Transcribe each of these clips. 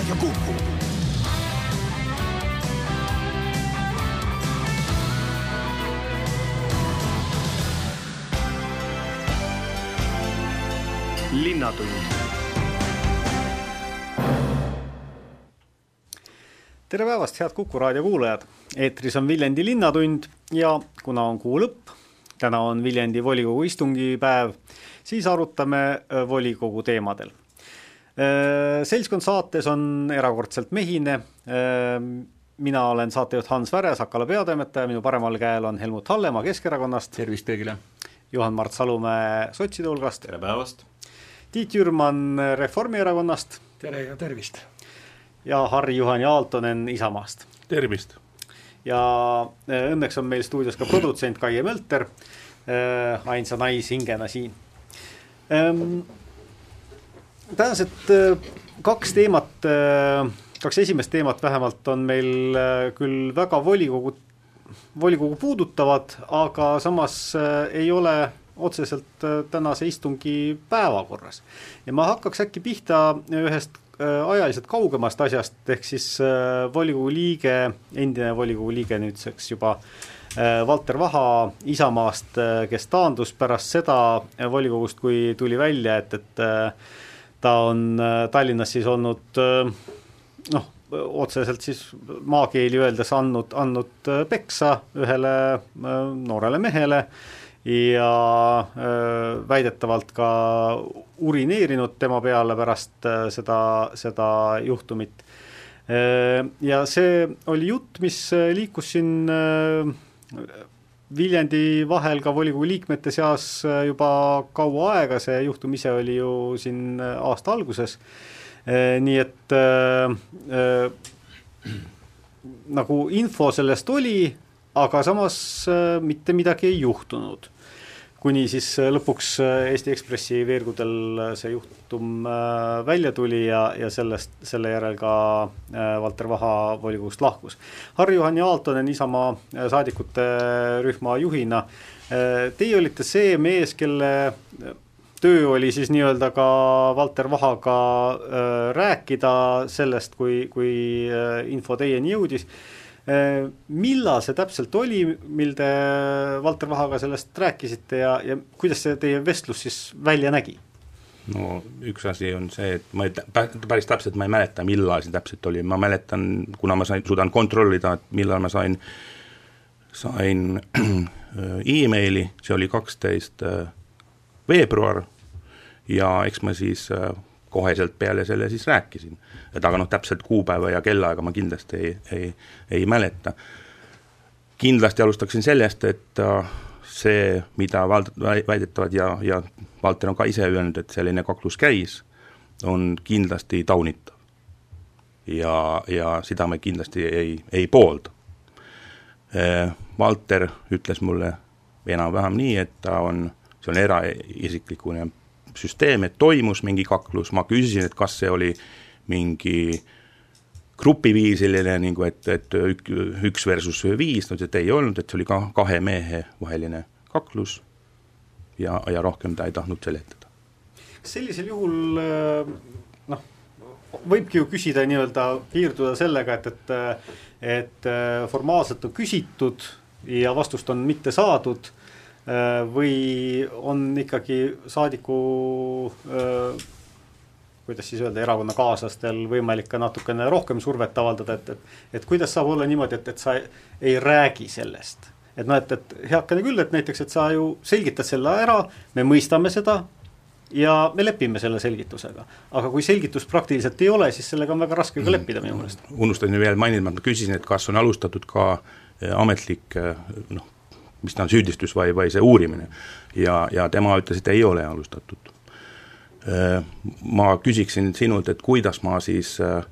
Raadio Kuku. linnatund tere päevast, head Kuku raadio kuulajad! eetris on Viljandi Linnatund ja kuna on kuu lõpp, täna on Viljandi volikogu istungipäev, siis arutame volikogu teemadel. Äh, seltskond saates on erakordselt mehine, äh, mina olen saatejuht Hans Väre, Sakala peatoimetaja, minu paremal käel on Helmut Hallemaa Keskerakonnast. tervist kõigile! Juhan-Mart Salumäe sotside hulgast. tere päevast! Tiit Jürman Reformierakonnast. tere ja tervist! ja Harri-Juhan Aaltonen Isamaast. tervist! ja õnneks on meil stuudios ka produtsent Kaie Mölter äh,, ainsa naishingena siin ähm,. Tänased äh, kaks teemat äh,, kaks esimest teemat vähemalt on meil äh, küll väga volikogu, volikogu puudutavad, aga samas ei ole otseselt tänase istungi päevakorras. ja ma hakkaks äkki pihta ühest ajaliselt kaugemast asjast, ehk siis volikogu liige, endine volikogu liige nüüdseks juba Valter Vaha Isamaast, kes taandus pärast seda volikogust, kui tuli välja, et, et ta on Tallinnas siis olnud noh, otseselt siis maakeeli öeldes andnud, andnud peksa ühele noorele mehele ja äh, väidetavalt ka urineerinud tema peale pärast äh, seda, seda juhtumit. Äh, ja see oli jutt, mis liikus siin Viljandi vahel ka volikogu liikmete seas juba kaua aega, see juhtum ise oli ju siin aasta alguses, nii et äh, äh, nagu info sellest oli, aga samas äh, mitte midagi ei juhtunud. Kuni siis äh, lõpuks äh, Eesti Ekspressi veergudel see juhtum välja tuli ja, ja sellest, selle järel ka Valter Vaha volikogust lahkus. Harri-Juhan Aaltonen Isamaa saadikute rühma juhina, teie olite see mees, kelle töö oli siis nii-öelda ka Valter Vahaga äh, rääkida sellest, kui, kui äh, info teieni jõudis Äh, millal see täpselt oli, mil te Valter Vahaga sellest rääkisite ja, ja kuidas see teie vestlus siis välja nägi? no üks asi on see, et ma ei, päris täpselt ma ei mäleta, millal see täpselt oli, ma mäletan, kuna ma sain, suudan kontrollida, et millal ma sain, sain emaili, see oli kaksteist äh, veebruar ja eks ma siis äh, koheselt peale selle siis rääkisin. et aga noh, täpselt kuupäeva ja kellaaega ma kindlasti ei, ei, ei mäleta. kindlasti alustaksin sellest, et äh, see, mida vald-, väidetavad ja, ja Valter on ka ise öelnud, et selline kaklus käis, on kindlasti taunitav. ja, ja seda me kindlasti ei, ei poolda. Äh, Valter ütles mulle enam-vähem nii, et ta on, see on eraisiklikune süsteem, et toimus mingi kaklus, ma küsisin, et kas see oli mingi grupiviisiline nagu, et, et üks versus viis, no et ei olnud, et see oli ka kahe mehe vaheline kaklus. Ja, ja rohkem ta ei tahtnud seletada. sellisel juhul noh, võibki ju küsida nii-öelda, piirduda sellega, et, et et formaalselt on küsitud ja vastust on mitte saadud. Äh, või on ikkagi saadiku äh, kuidas siis öelda, erakonnakaaslastel võimalik ka natukene rohkem survet avaldada, et, et et kuidas saab olla niimoodi, et, et sa ei, räägi sellest. et noh, et, et heakene küll, et näiteks, et sa ju selgitad selle ära, me mõistame seda ja me lepime selle selgitusega. aga kui selgitust praktiliselt ei ole, siis sellega on väga raske ka leppida minu meelest. unustasin veel mainida, ma küsisin, et kas on alustatud ka ametlik noh, mis ta on, süüdistus või, või see uurimine. ja, ja tema ütles, et ei ole alustatud. Äh, ma küsiksin sinult, et kuidas ma siis, äh,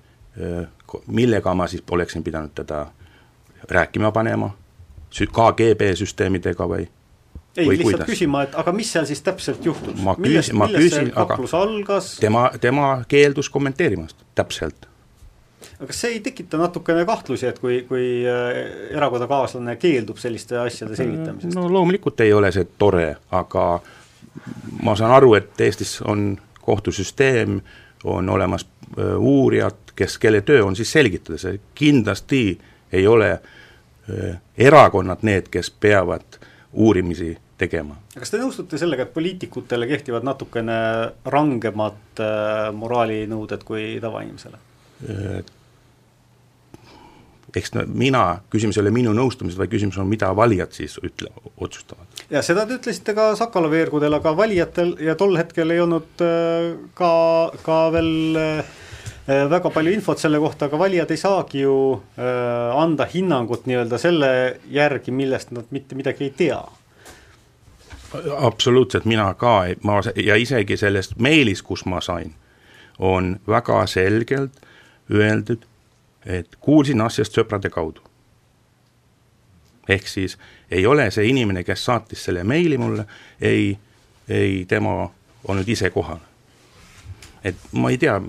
millega ma siis oleksin pidanud teda rääkima panema, KGB süsteemidega või? ei, lihtsalt kuidas? küsima, et aga mis seal siis täpselt juhtus? ma küsin, ma küsin, aga algas? tema, tema keeldus kommenteerimast täpselt aga kas see ei tekita natukene kahtlusi, et kui, kui äh, erakonnakaaslane keeldub selliste asjade selgitamisest? no loomulikult ei ole see tore, aga ma saan aru, et Eestis on kohtusüsteem, on olemas uurijat, kes, kelle töö on siis selgitada, see kindlasti ei ole äh, erakonnad need, kes peavad uurimisi tegema. kas te nõustute sellega, et poliitikutele kehtivad natukene rangemad äh, moraalinõuded kui tavainimesele? Eks no mina, küsimus ei ole minu nõustumises, vaid küsimus on, mida valijad siis ütle, otsustavad. ja seda te ütlesite ka Sakala veergudel, aga valijatel ja tol hetkel ei olnud äh, ka, ka veel äh, väga palju infot selle kohta, aga valijad ei saagi ju äh, anda hinnangut nii-öelda selle järgi, millest nad mitte midagi ei tea absoluutselt, mina ka, ma ja isegi sellest meilis, kus ma sain, on väga selgelt öeldud, et kuulsin asjast sõprade kaudu. ehk siis ei ole see inimene, kes saatis selle meili mulle, ei, ei tema olnud ise kohal. et ma ei tea,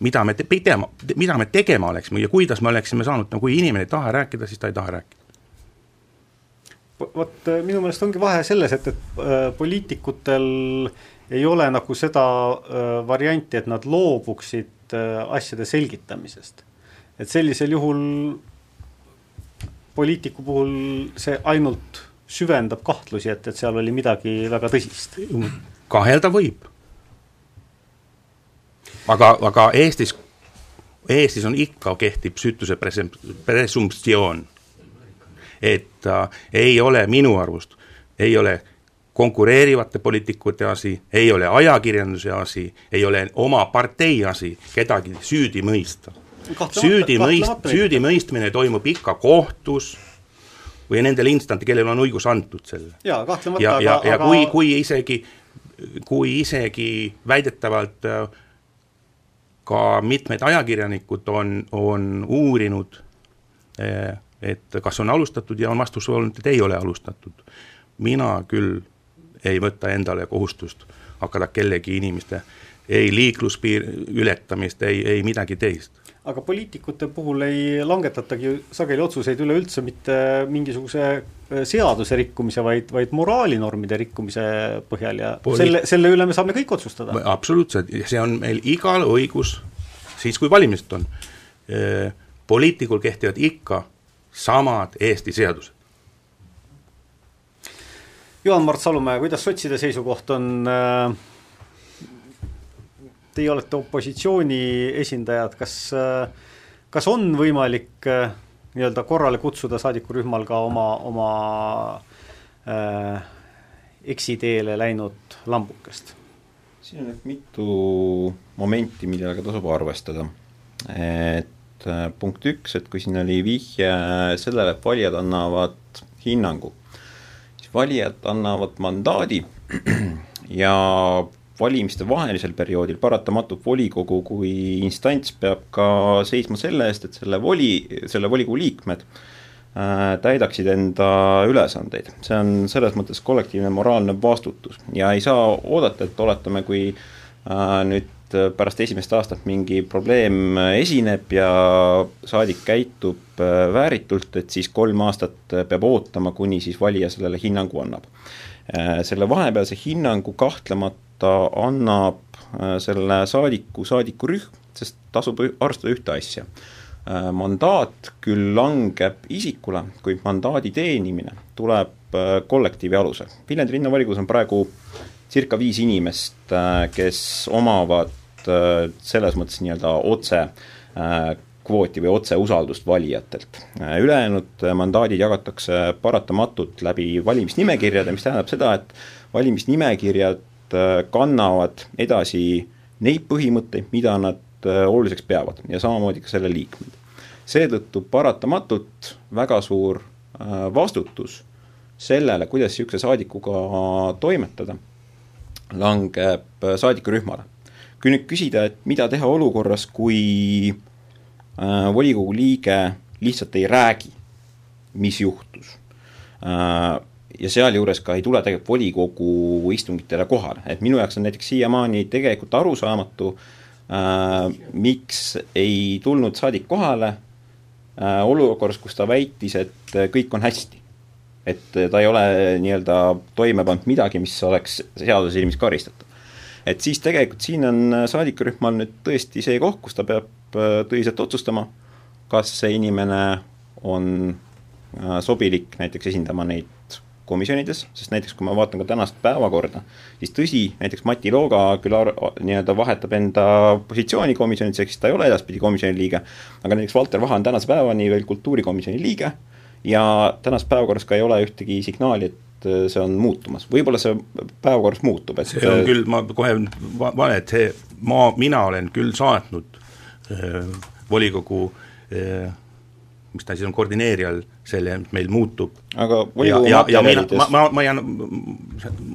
mida me tegema, mida me tegema oleksime ja kuidas me oleksime saanud, no kui inimene ei taha rääkida, siis ta ei taha rääkida vot minu meelest ongi vahe selles, et, et äh, poliitikutel ei ole nagu seda äh, varianti, et nad loobuksid äh, asjade selgitamisest et sellisel juhul poliitiku puhul see ainult süvendab kahtlusi, et, et seal oli midagi väga tõsist. kahelda võib. aga, aga Eestis, Eestis on ikka, kehtib süütuse presumptsioon. et äh, ei ole minu arust, ei ole konkureerivate poliitikute asi, ei ole ajakirjanduse asi, ei ole oma partei asi kedagi süüdi mõista süüdimõist-, süüdimõistmine toimub ikka kohtus või nendel instantil, kellel on õigus antud selle. jaa, kahtlemata, ja, ja, ja aga... kui, kui isegi, kui isegi väidetavalt äh, ka mitmed ajakirjanikud on, on uurinud, äh, et kas on alustatud ja on vastus olnud, et ei ole alustatud. mina küll ei võta endale kohustust hakata kellegi inimeste ei liikluspiir ületamist, ei, ei midagi teist aga poliitikute puhul ei langetatagi sageli otsuseid üleüldse mitte mingisuguse äh, seaduse rikkumise, vaid, vaid moraalinormide rikkumise põhjal ja Poli... selle, selle üle me saame kõik otsustada. absoluutselt, see on meil igal õigus, siis kui valimised on. Äh, poliitikul kehtivad ikka samad Eesti seadused. Juhan-Mart Salumäe, kuidas sotside seisukoht on äh, teie olete opositsiooni esindajad, kas, kas on võimalik äh, nii-öelda korrale kutsuda saadikurühmal ka oma, oma äh, eksiteele läinud lambukest? siin on nüüd mitu momenti, millega tasub arvestada. et äh, punkt üks, et kui siin oli vihje sellele, et valijad annavad hinnangu, siis valijad annavad mandaadi ja valimiste vahelisel perioodil paratamatult volikogu kui instants peab ka seisma selle eest, et selle voli, selle volikogu liikmed äh, täidaksid enda ülesandeid. see on selles mõttes kollektiivne moraalne vastutus ja ei saa oodata, et oletame, kui äh, nüüd pärast esimest aastat mingi probleem esineb ja saadik käitub äh, vääritult, et siis kolm aastat peab ootama, kuni siis valija sellele hinnangu annab. selle vahepealse hinnangu kahtlemata ta annab äh, selle saadiku saadikurühm, sest tasub arvestada ühte asja. Äh, mandaat küll langeb isikule, kuid mandaadi teenimine tuleb äh, kollektiivi alusel. Viljandi linnavolikogus on praegu circa viis inimest, kes omavad selles mõttes nii-öelda otse kvooti või otseusaldust valijatelt. ülejäänud mandaadid jagatakse paratamatult läbi valimisnimekirjade, mis tähendab seda, et valimisnimekirjad Äh, kannavad edasi neid põhimõtteid, mida nad äh, oluliseks peavad ja samamoodi ka selle liikmed. seetõttu paratamatult väga suur äh, vastutus sellele, kuidas niisuguse saadikuga toimetada, langeb saadikurühmale. kui nüüd küsida, et mida teha olukorras, kui volikogu liige lihtsalt ei räägi, mis juhtus, ja sealjuures ka ei tule tegelikult volikogu istungitele kohale, et minu jaoks on näiteks siiamaani tegelikult arusaamatu äh,, miks ei tulnud saadik kohale äh, olukorras, kus ta väitis, et kõik on hästi. et ta ei ole nii-öelda toime pannud midagi, mis oleks seaduse silmis karistatav. et siis tegelikult siin on saadikurühmal nüüd tõesti see koht, kus ta peab tõsiselt otsustama, kas see inimene on sobilik näiteks esindama neid komisjonides, sest näiteks kui ma vaatan ka tänast päevakorda, siis tõsi, näiteks Mati Looga küll nii-öelda vahetab enda positsiooni komisjonides, ehk siis ta ei ole edaspidi komisjoni liige, aga näiteks Valter Vaha on tänase päevani veel kultuurikomisjoni liige ja tänases päevakorras ka ei ole ühtegi signaali, et see on muutumas, võib-olla see päevakorras muutub, et see on küll, ma kohe vale, et see, ma, mina olen küll saatnud äh, volikogu äh, mis ta siis on, koordineerijal selle, meil muutub. aga ja, ja, ja mina, ma, ma, ma jään,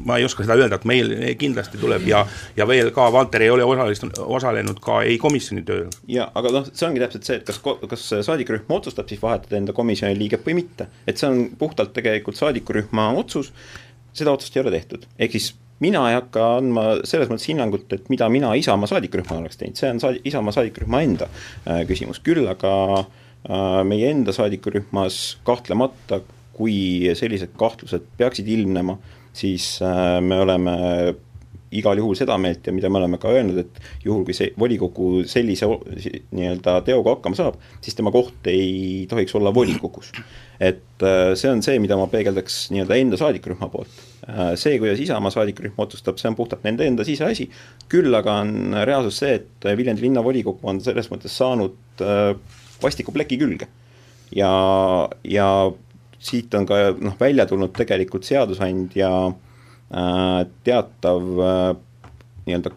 ma ei oska seda öelda, et meil kindlasti tuleb ja ja veel ka, Valter ei ole osalist, osalenud ka ei komisjoni tööl. jaa, aga noh, see ongi täpselt see, et kas, kas saadikurühm otsustab siis vahetada enda komisjoni liiget või mitte. et see on puhtalt tegelikult saadikurühma otsus, seda otsust ei ole tehtud, ehk siis mina ei hakka andma selles mõttes hinnangut, et mida mina Isamaa saadikurühmana oleks teinud, see on saadi-, Isamaa saadikurühma enda äh, küsimus, küll aga Äh, meie enda saadikurühmas kahtlemata, kui sellised kahtlused peaksid ilmnema, siis äh, me oleme igal juhul seda meelt ja mida me oleme ka öelnud, et juhul, kui see volikogu sellise nii-öelda teoga hakkama saab, siis tema koht ei tohiks olla volikogus. et äh, see on see, mida ma peegeldaks nii-öelda enda saadikurühma poolt. See, kuidas Isamaa saadikurühm otsustab, see on puhtalt nende enda siseasi, küll aga on reaalsus see, et Viljandi linnavolikogu on selles mõttes saanud vastiku pleki külge. ja, ja siit on ka noh, välja tulnud tegelikult seadusandja äh, teatav äh, nii-öelda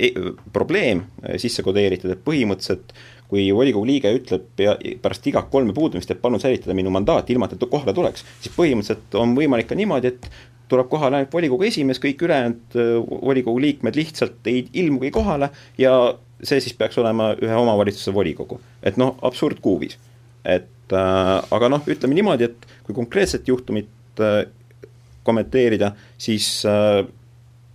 e probleem äh, sisse kodeeritud, et põhimõtteliselt kui volikogu liige ütleb pea, pärast iga kolme puudumist, et palun säilitada minu mandaat, ilma et ta kohale tuleks, siis põhimõtteliselt on võimalik ka niimoodi, et tuleb kohale ainult volikogu esimees, kõik ülejäänud äh, volikogu liikmed lihtsalt ei ilmugi kohale ja see siis peaks olema ühe omavalitsuse volikogu. et noh, absurd kuubis. et äh, aga noh, ütleme niimoodi, et kui konkreetset juhtumit äh, kommenteerida, siis äh,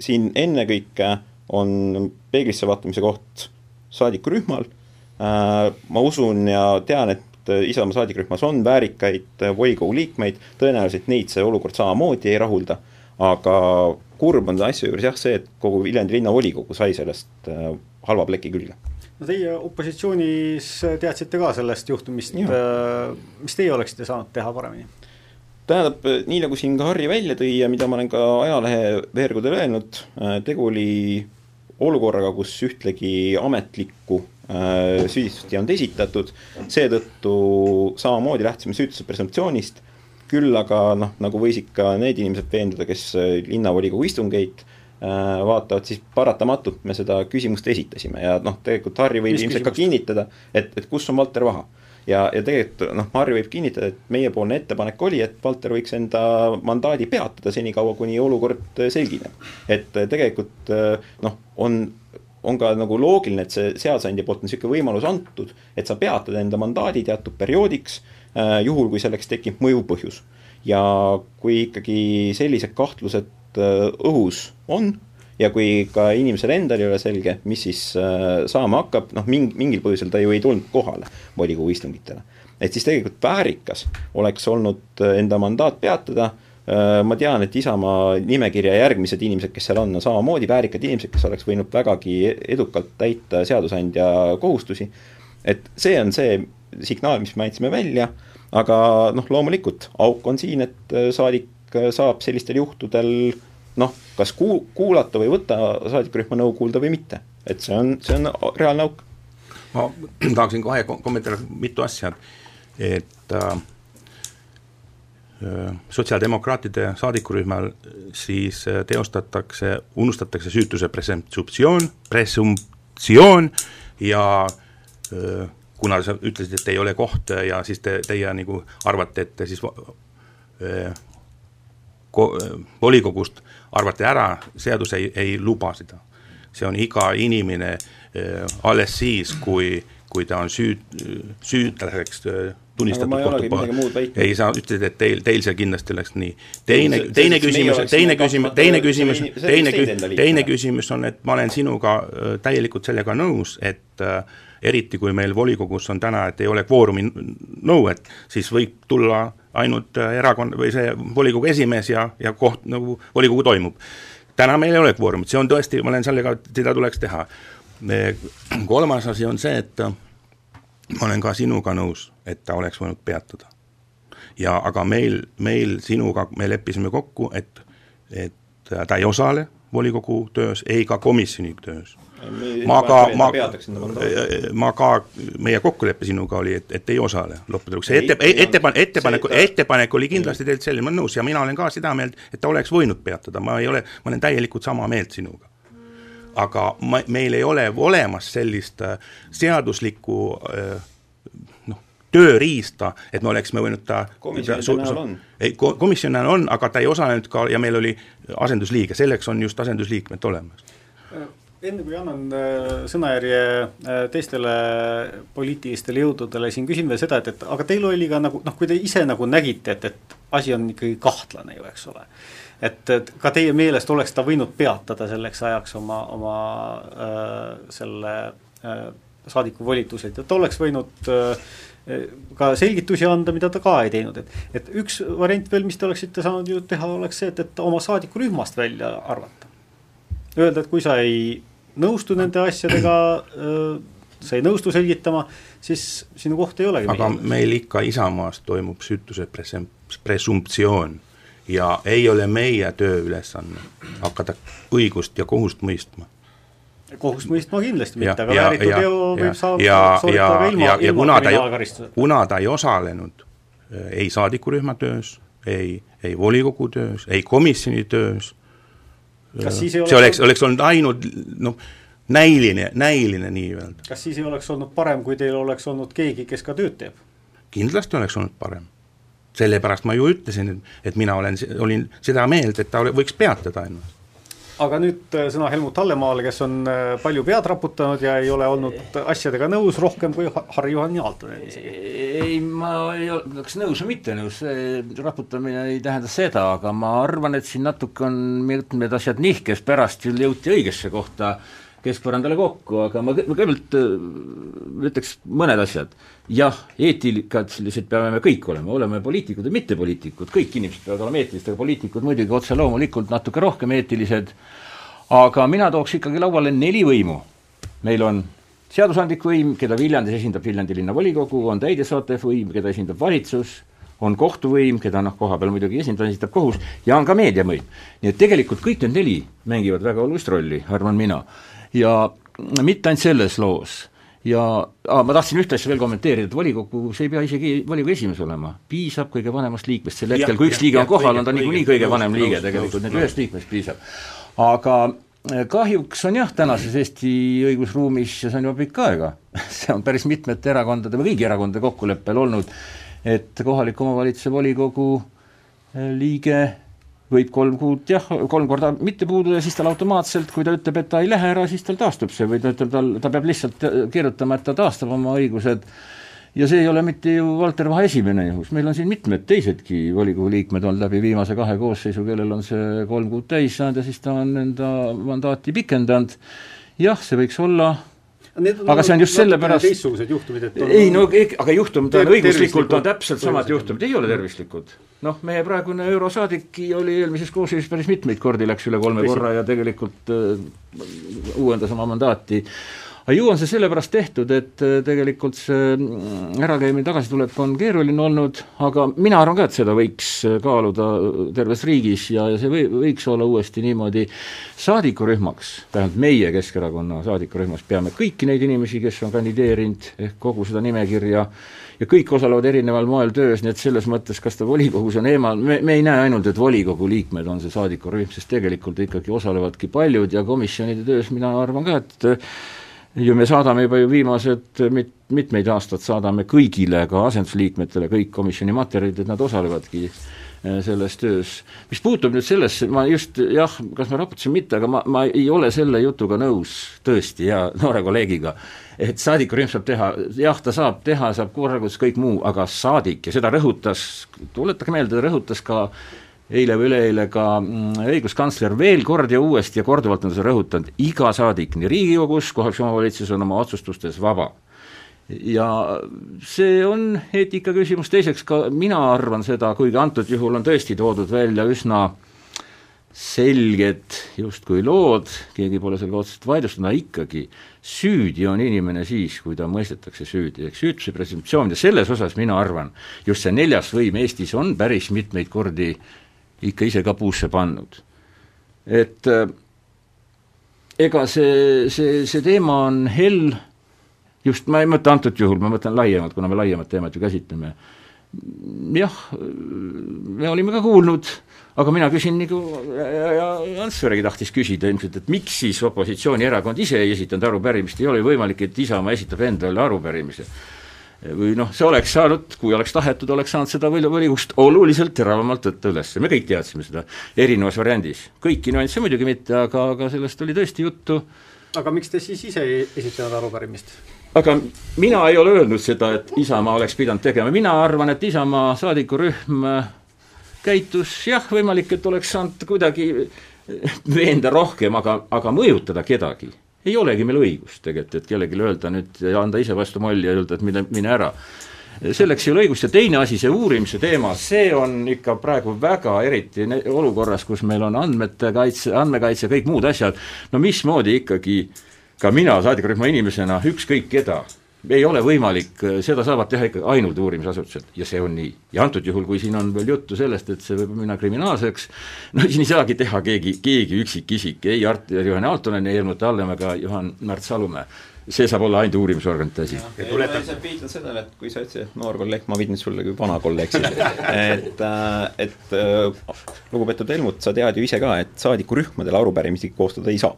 siin ennekõike on peeglisse vaatamise koht saadikurühmal äh,, ma usun ja tean, et Isamaa saadikurühmas on väärikaid volikogu liikmeid, tõenäoliselt neid see olukord samamoodi ei rahulda, aga kurb on asja juures jah see, et kogu Viljandi linnavolikogu sai sellest äh, halva pleki külge. no teie opositsioonis teadsite ka sellest juhtumist, äh, mis teie oleksite saanud teha paremini? tähendab, nii nagu siin ka Harri välja tõi ja mida ma olen ka ajalehe veergudel öelnud, äh, tegu oli olukorraga, kus ühtlegi ametlikku äh, süüdistust ei olnud esitatud, seetõttu samamoodi lähtusime süütuse presumptsioonist, küll aga noh, nagu võisid ka need inimesed veenduda, kes linnavolikogu istungeid äh, Äh, vaatavad, siis paratamatult me seda küsimust esitasime ja noh, tegelikult Harri võib ilmselt ka kinnitada, et, et kus on Valter Vaha. ja, ja tegelikult noh, Harri võib kinnitada, et meiepoolne ettepanek oli, et Valter võiks enda mandaadi peatada senikaua, kuni olukord selgineb. et tegelikult noh, on on ka nagu loogiline, et see seadusandja poolt on niisugune võimalus antud, et sa peatad enda mandaadi teatud perioodiks, äh, juhul kui selleks tekib mõjuv põhjus. ja kui ikkagi sellised kahtlused Äh, õhus on ja kui ka inimesel endal ei ole selge, mis siis äh, saama hakkab, noh, mingi, mingil põhjusel ta ju ei tulnud kohale volikogu istungitele. et siis tegelikult väärikas oleks olnud äh, enda mandaat peatada, ma tean, et Isamaa nimekirja järgmised inimesed, kes seal on, on samamoodi väärikad inimesed, kes oleks võinud vägagi edukalt täita seadusandja kohustusi, et see on see signaal, mis me andsime välja, aga noh, loomulikult auk on siin, et saadik saab sellistel juhtudel noh, kas kuu-, kuulata või võtta saadikurühma nõu kuulda või mitte, et see on, see on reaalne auk. ma tahaksin kohe kommenteerida mitu asja, et äh, sotsiaaldemokraatide saadikurühmal siis äh, teostatakse, unustatakse süütuse presumptsioon, presumptsioon ja äh, kuna sa ütlesid, et ei ole koht ja siis te, teie nagu arvate, et siis öö, volikogust arvati ära, seadus ei, ei luba seda. see on iga inimene äh, alles siis, kui, kui ta on süüd, süüdlaseks äh, tunnistatud kohtu poole. ei, sa ütlesid, et teil, teil see kindlasti oleks nii. teine, teine küsimus, teine küsimus, teine küsimus, teine, teine küsimus on, et ma olen sinuga äh, täielikult sellega nõus, et äh, eriti kui meil volikogus on täna, et ei ole kvoorumi nõuet, siis võib tulla ainult erakond või see volikogu esimees ja, ja koht nagu volikogu toimub. täna meil ei ole kvoorumit, see on tõesti, ma olen sellega, seda tuleks teha. Kolmas asi on see, et ma olen ka sinuga nõus, et ta oleks võinud peatada. ja aga meil, meil sinuga, me leppisime kokku, et, et ta ei osale volikogu töös, ei ka komisjoni töös. Ma ka, ma, ma ka, meie kokkulepe sinuga oli, et, et ei osale lõppude lõpuks, see ette, ettepanek, ettepanek, ettepanek oli kindlasti teilt selline, ma olen nõus ja mina olen ka seda meelt, et ta oleks võinud peatada, ma ei ole, ma olen täielikult sama meelt sinuga. Aga ma, meil ei ole olemas sellist äh, seaduslikku äh, noh, tööriista, et me oleksime võinud ta komisjoni näol on. ei, komisjoni näol on, aga ta ei osalenud ka ja meil oli asendusliige, selleks on just asendusliikmed olemas enne kui annan äh, sõnajärje äh, teistele poliitilistele jõududele, siin küsin veel seda, et, et aga teil oli ka nagu noh, kui te ise nagu nägite, et, et asi on ikkagi kahtlane ju, eks ole. Et, et ka teie meelest oleks ta võinud peatada selleks ajaks oma, oma äh, selle äh, saadiku volitused, et oleks võinud äh, ka selgitusi anda, mida ta ka ei teinud, et, et üks variant veel, mis te oleksite saanud ju teha, oleks see, et, et oma saadikurühmast välja arvata. Öelda, et kui sa ei nõustu nende asjadega, sa ei nõustu selgitama, siis sinu koht ei olegi. aga meil ikka Isamaas toimub süütuse presumptsioon ja ei ole meie tööülesanne hakata õigust ja kohust mõistma kohust mõistma kindlasti mitte, aga vääritu teo võib saab sooritada ka ilma, ilma kriminaalkaristuseta. kuna ta ei osalenud ei saadikurühma töös, ei, ei volikogu töös, ei komisjoni töös see oleks, oleks, oleks olnud ainult noh, näiline, näiline nii-öelda. kas siis ei oleks olnud parem, kui teil oleks olnud keegi, kes ka tööd teeb? kindlasti oleks olnud parem. Sellepärast ma ju ütlesin, et, mina olen, olin seda meelt, et ta võiks peatada ennast aga nüüd äh, sõna Helmut Hallemaale, kes on äh, palju pead raputanud ja ei ole olnud asjadega nõus rohkem kui Harri-Juhan Aaltonen isegi. ei, ma ei oleks nõus või mitte nõus, raputamine ei tähenda seda, aga ma arvan, et siin natuke on mitmed asjad nihkes, pärast küll jõuti õigesse kohta keskpõrandale kokku, aga ma kõigepealt äh, ütleks mõned asjad. jah, eetilised peame me kõik olema, oleme poliitikud ja mittepoliitikud, kõik inimesed peavad olema eetilised, aga poliitikud muidugi otse loomulikult natuke rohkem eetilised, aga mina tooks ikkagi lauale neli võimu. meil on seadusandlik võim, keda Viljandis esindab Viljandi linnavolikogu, on täidesaatev võim, keda esindab valitsus, on kohtuvõim, keda noh, koha peal muidugi esindab, esindab kohus, ja on ka meediavõim. nii et tegelikult kõik need neli mängivad väga olulist rolli, arvan mina ja mitte ainult selles loos. Ja ah, ma tahtsin ühte asja veel kommenteerida, et volikogus ei pea isegi volikogu esimees olema, piisab kõige vanemast liikmest, sel hetkel, kui üks liige on kohal, on ta niikuinii kõige vanem liige tegelikult, nii et ühest liikmest piisab. aga eh, kahjuks on jah, tänases Eesti õigusruumis ja see on juba pikka aega see on päris mitmete erakondade või kõigi erakondade kokkuleppel olnud, et kohaliku omavalitsuse volikogu eh, liige võib kolm kuud jah, kolm korda mitte puududa, siis tal automaatselt, kui ta ütleb, et ta ei lähe ära, siis tal taastub see või ta ütleb, tal, ta peab lihtsalt kirjutama, et ta taastab oma õigused. Ja see ei ole mitte ju Valter Vahe esimene juhus, meil on siin mitmed teisedki volikogu liikmed olnud läbi viimase kahe koosseisu, kellel on see kolm kuud täis saanud ja siis ta on enda mandaati pikendanud, jah, see võiks olla aga see on just sellepärast teistsugused juhtumid, et ei no aga juhtumid on õiguslikult on täpselt samad juhtumid, ei ole tervislikud. noh, meie praegune eurosaadik oli eelmises koosseisus päris mitmeid kordi, läks üle kolme korra ja tegelikult uh, uuendas oma mandaati aga ju on see sellepärast tehtud, et äh, tegelikult see mm, ärakäimine, tagasitulek on keeruline olnud, aga mina arvan ka, et seda võiks äh, kaaluda äh, terves riigis ja, ja see või, võiks olla uuesti niimoodi saadikurühmaks, tähendab meie Keskerakonna saadikurühmas peame kõiki neid inimesi, kes on kandideerinud, ehk kogu seda nimekirja, ja kõik osalevad erineval moel töös, nii et selles mõttes, kas ta volikogus on eemal, me, me ei näe ainult, et volikogu liikmed on see saadikurühm, sest tegelikult ikkagi osalevadki paljud ja komisjonide töös mina arvan ka, et ju me saadame juba ju viimased mit-, mitmeid aastaid saadame kõigile, ka asendusliikmetele, kõik komisjoni materjalid, et nad osalevadki äh, selles töös. mis puutub nüüd sellesse, ma just jah, kas ma raputasin, mitte, aga ma, ma ei ole selle jutuga nõus tõesti hea noore kolleegiga, et saadikurühm saab teha, jah, ta saab teha, saab korraldus, kõik muu, aga saadik ja seda rõhutas, tuletage meelde, ta rõhutas ka eile või üleeile ka mm, õiguskantsler veel kord ja uuesti ja korduvalt on seda rõhutanud, iga saadik nii Riigikogus, kohalikus omavalitsuses on oma otsustustes vaba. ja see on eetika küsimus, teiseks ka mina arvan seda, kuigi antud juhul on tõesti toodud välja üsna selged justkui lood, keegi pole sellega otseselt vaidlustanud, aga ikkagi süüdi on inimene siis, kui ta mõistetakse süüdi, ehk süütuse presumptsioon ja selles osas mina arvan, just see neljas võim Eestis on päris mitmeid kordi ikka ise ka puusse pannud. et äh, ega see, see, see teema on hell, just ma ei mõtle antud juhul, ma mõtlen laiemalt, kuna me laiemat teemat ju käsitleme, jah, me olime ka kuulnud aga mina küsin nagu Ants Veregi tahtis küsida ilmselt, et miks siis opositsioonierakond ise ei esitanud arupärimist, ei ole ju võimalik, et Isamaa esitab endale arupärimise. Või noh, see oleks saanud, kui oleks tahetud, oleks saanud seda volikogust oluliselt teravamalt võtta üles, me kõik teadsime seda erinevas variandis. kõiki nüansse muidugi mitte, aga, aga sellest oli tõesti juttu. aga miks te siis ise ei esitanud arupärimist? aga mina ei ole öelnud seda, et Isamaa oleks pidanud tegema, mina arvan, et Isamaa saadikurühm käitus jah, võimalik, et oleks saanud kuidagi veenda rohkem, aga, aga mõjutada kedagi ei olegi meil õigust tegelikult, et kellelegi öelda nüüd anda ise vastu molli ja öelda, et mine, mine ära. selleks ei ole õigust ja teine asi, see uurimise teema, see on ikka praegu väga eriti olukorras, kus meil on andmete kaitse, andmekaitse, kõik muud asjad, no mismoodi ikkagi ka mina saadikurühma inimesena, ükskõik keda ei ole võimalik, seda saavad teha ikka ainult uurimisasutused. Ja see on nii. ja antud juhul, kui siin on veel juttu sellest, et see võib minna kriminaalseks, no siin ei saagi teha keegi, keegi üksikisik, ei Art-, Juhan Aaltonen, ei Helmut Hallemaa ega Juhan Märt Salumäe. See saab olla ainult uurimisorganite asi. ma lihtsalt viitan sellele, et kui sa ütlesid, et noor kolleeg, ma viitan sulle kui vana kolleeg siin. Et, äh, et äh, lugupeetud Helmut, sa tead ju ise ka, et saadikurühmadele arupärimisi koostada ei saa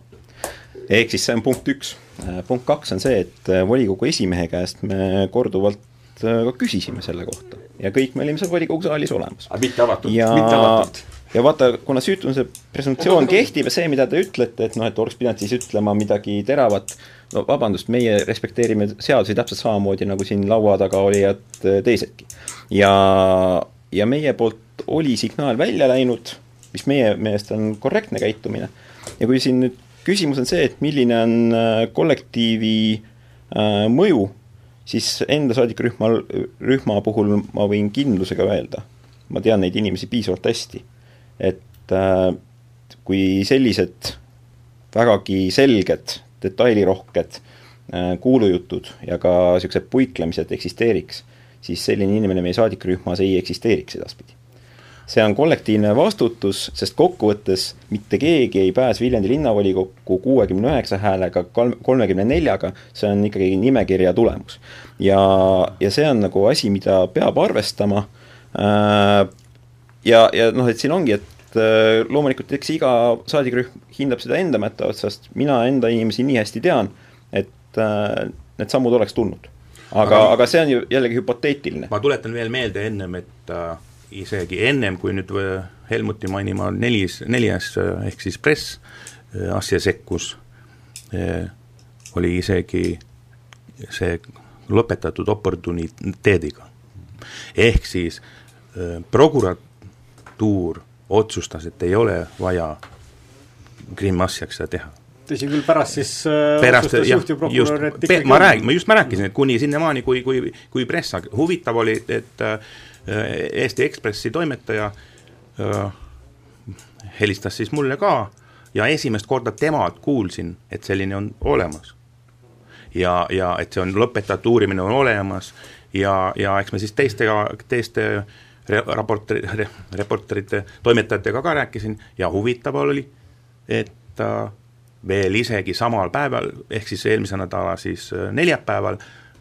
ehk siis see on punkt üks. Äh, punkt kaks on see, et äh, volikogu esimehe käest me korduvalt äh, ka küsisime selle kohta ja kõik me olime seal volikogu saalis olemas. aga mitte avatult, mitte avatult? ja vaata, kuna süütuse presumptsioon kehtib ja see, mida te ütlete, et noh, et oleks pidanud siis ütlema midagi teravat, no vabandust, meie respekteerime seadusi täpselt samamoodi, nagu siin laua taga olijad teisedki. ja, ja meie poolt oli signaal välja läinud, mis meie meelest on korrektne käitumine, ja kui siin nüüd küsimus on see, et milline on äh, kollektiivi äh, mõju, siis enda saadikurühmal, rühma puhul ma võin kindlusega öelda, ma tean neid inimesi piisavalt hästi, et äh, kui sellised vägagi selged, detailirohked kuulujutud ja ka niisugused puiklemised eksisteeriks, siis selline inimene meie saadikurühmas ei eksisteeriks edaspidi see on kollektiivne vastutus, sest kokkuvõttes mitte keegi ei pääse Viljandi linnavolikokku kuuekümne üheksa häälega, kolmekümne neljaga, see on ikkagi nimekirja tulemus. ja, ja see on nagu asi, mida peab arvestama äh, ja, ja noh, et siin ongi, et äh, loomulikult eks iga saadikurühm hindab seda enda mätta otsast, mina enda inimesi nii hästi tean, et äh, need sammud oleks tulnud. aga, aga see on ju jällegi hüpoteetiline. ma tuletan veel meelde ennem, et äh isegi ennem, kui nüüd äh, Helmuti mainima nelis, neljas äh, ehk siis press äh, asja sekkus, oli isegi see lõpetatud oportuniteediga. ehk siis prokuratuur otsustas, et ei ole vaja Krimmi asjaks seda teha tõsi küll, pärast siis pärast jah, just, ma räägin, ma just ma rääkisin, et kuni sinnamaani, kui, kui, kui press, huvitav oli, et Äh, Eesti Ekspressi toimetaja äh, helistas siis mulle ka ja esimest korda temalt kuulsin, et selline on olemas. ja, ja et see on lõpetatud, uurimine on olemas ja, ja eks me siis teistega, teiste raporteri, reporterite, toimetajatega ka rääkisin ja huvitav oli, et äh, veel isegi samal päeval, ehk siis eelmise nädala siis neljapäeval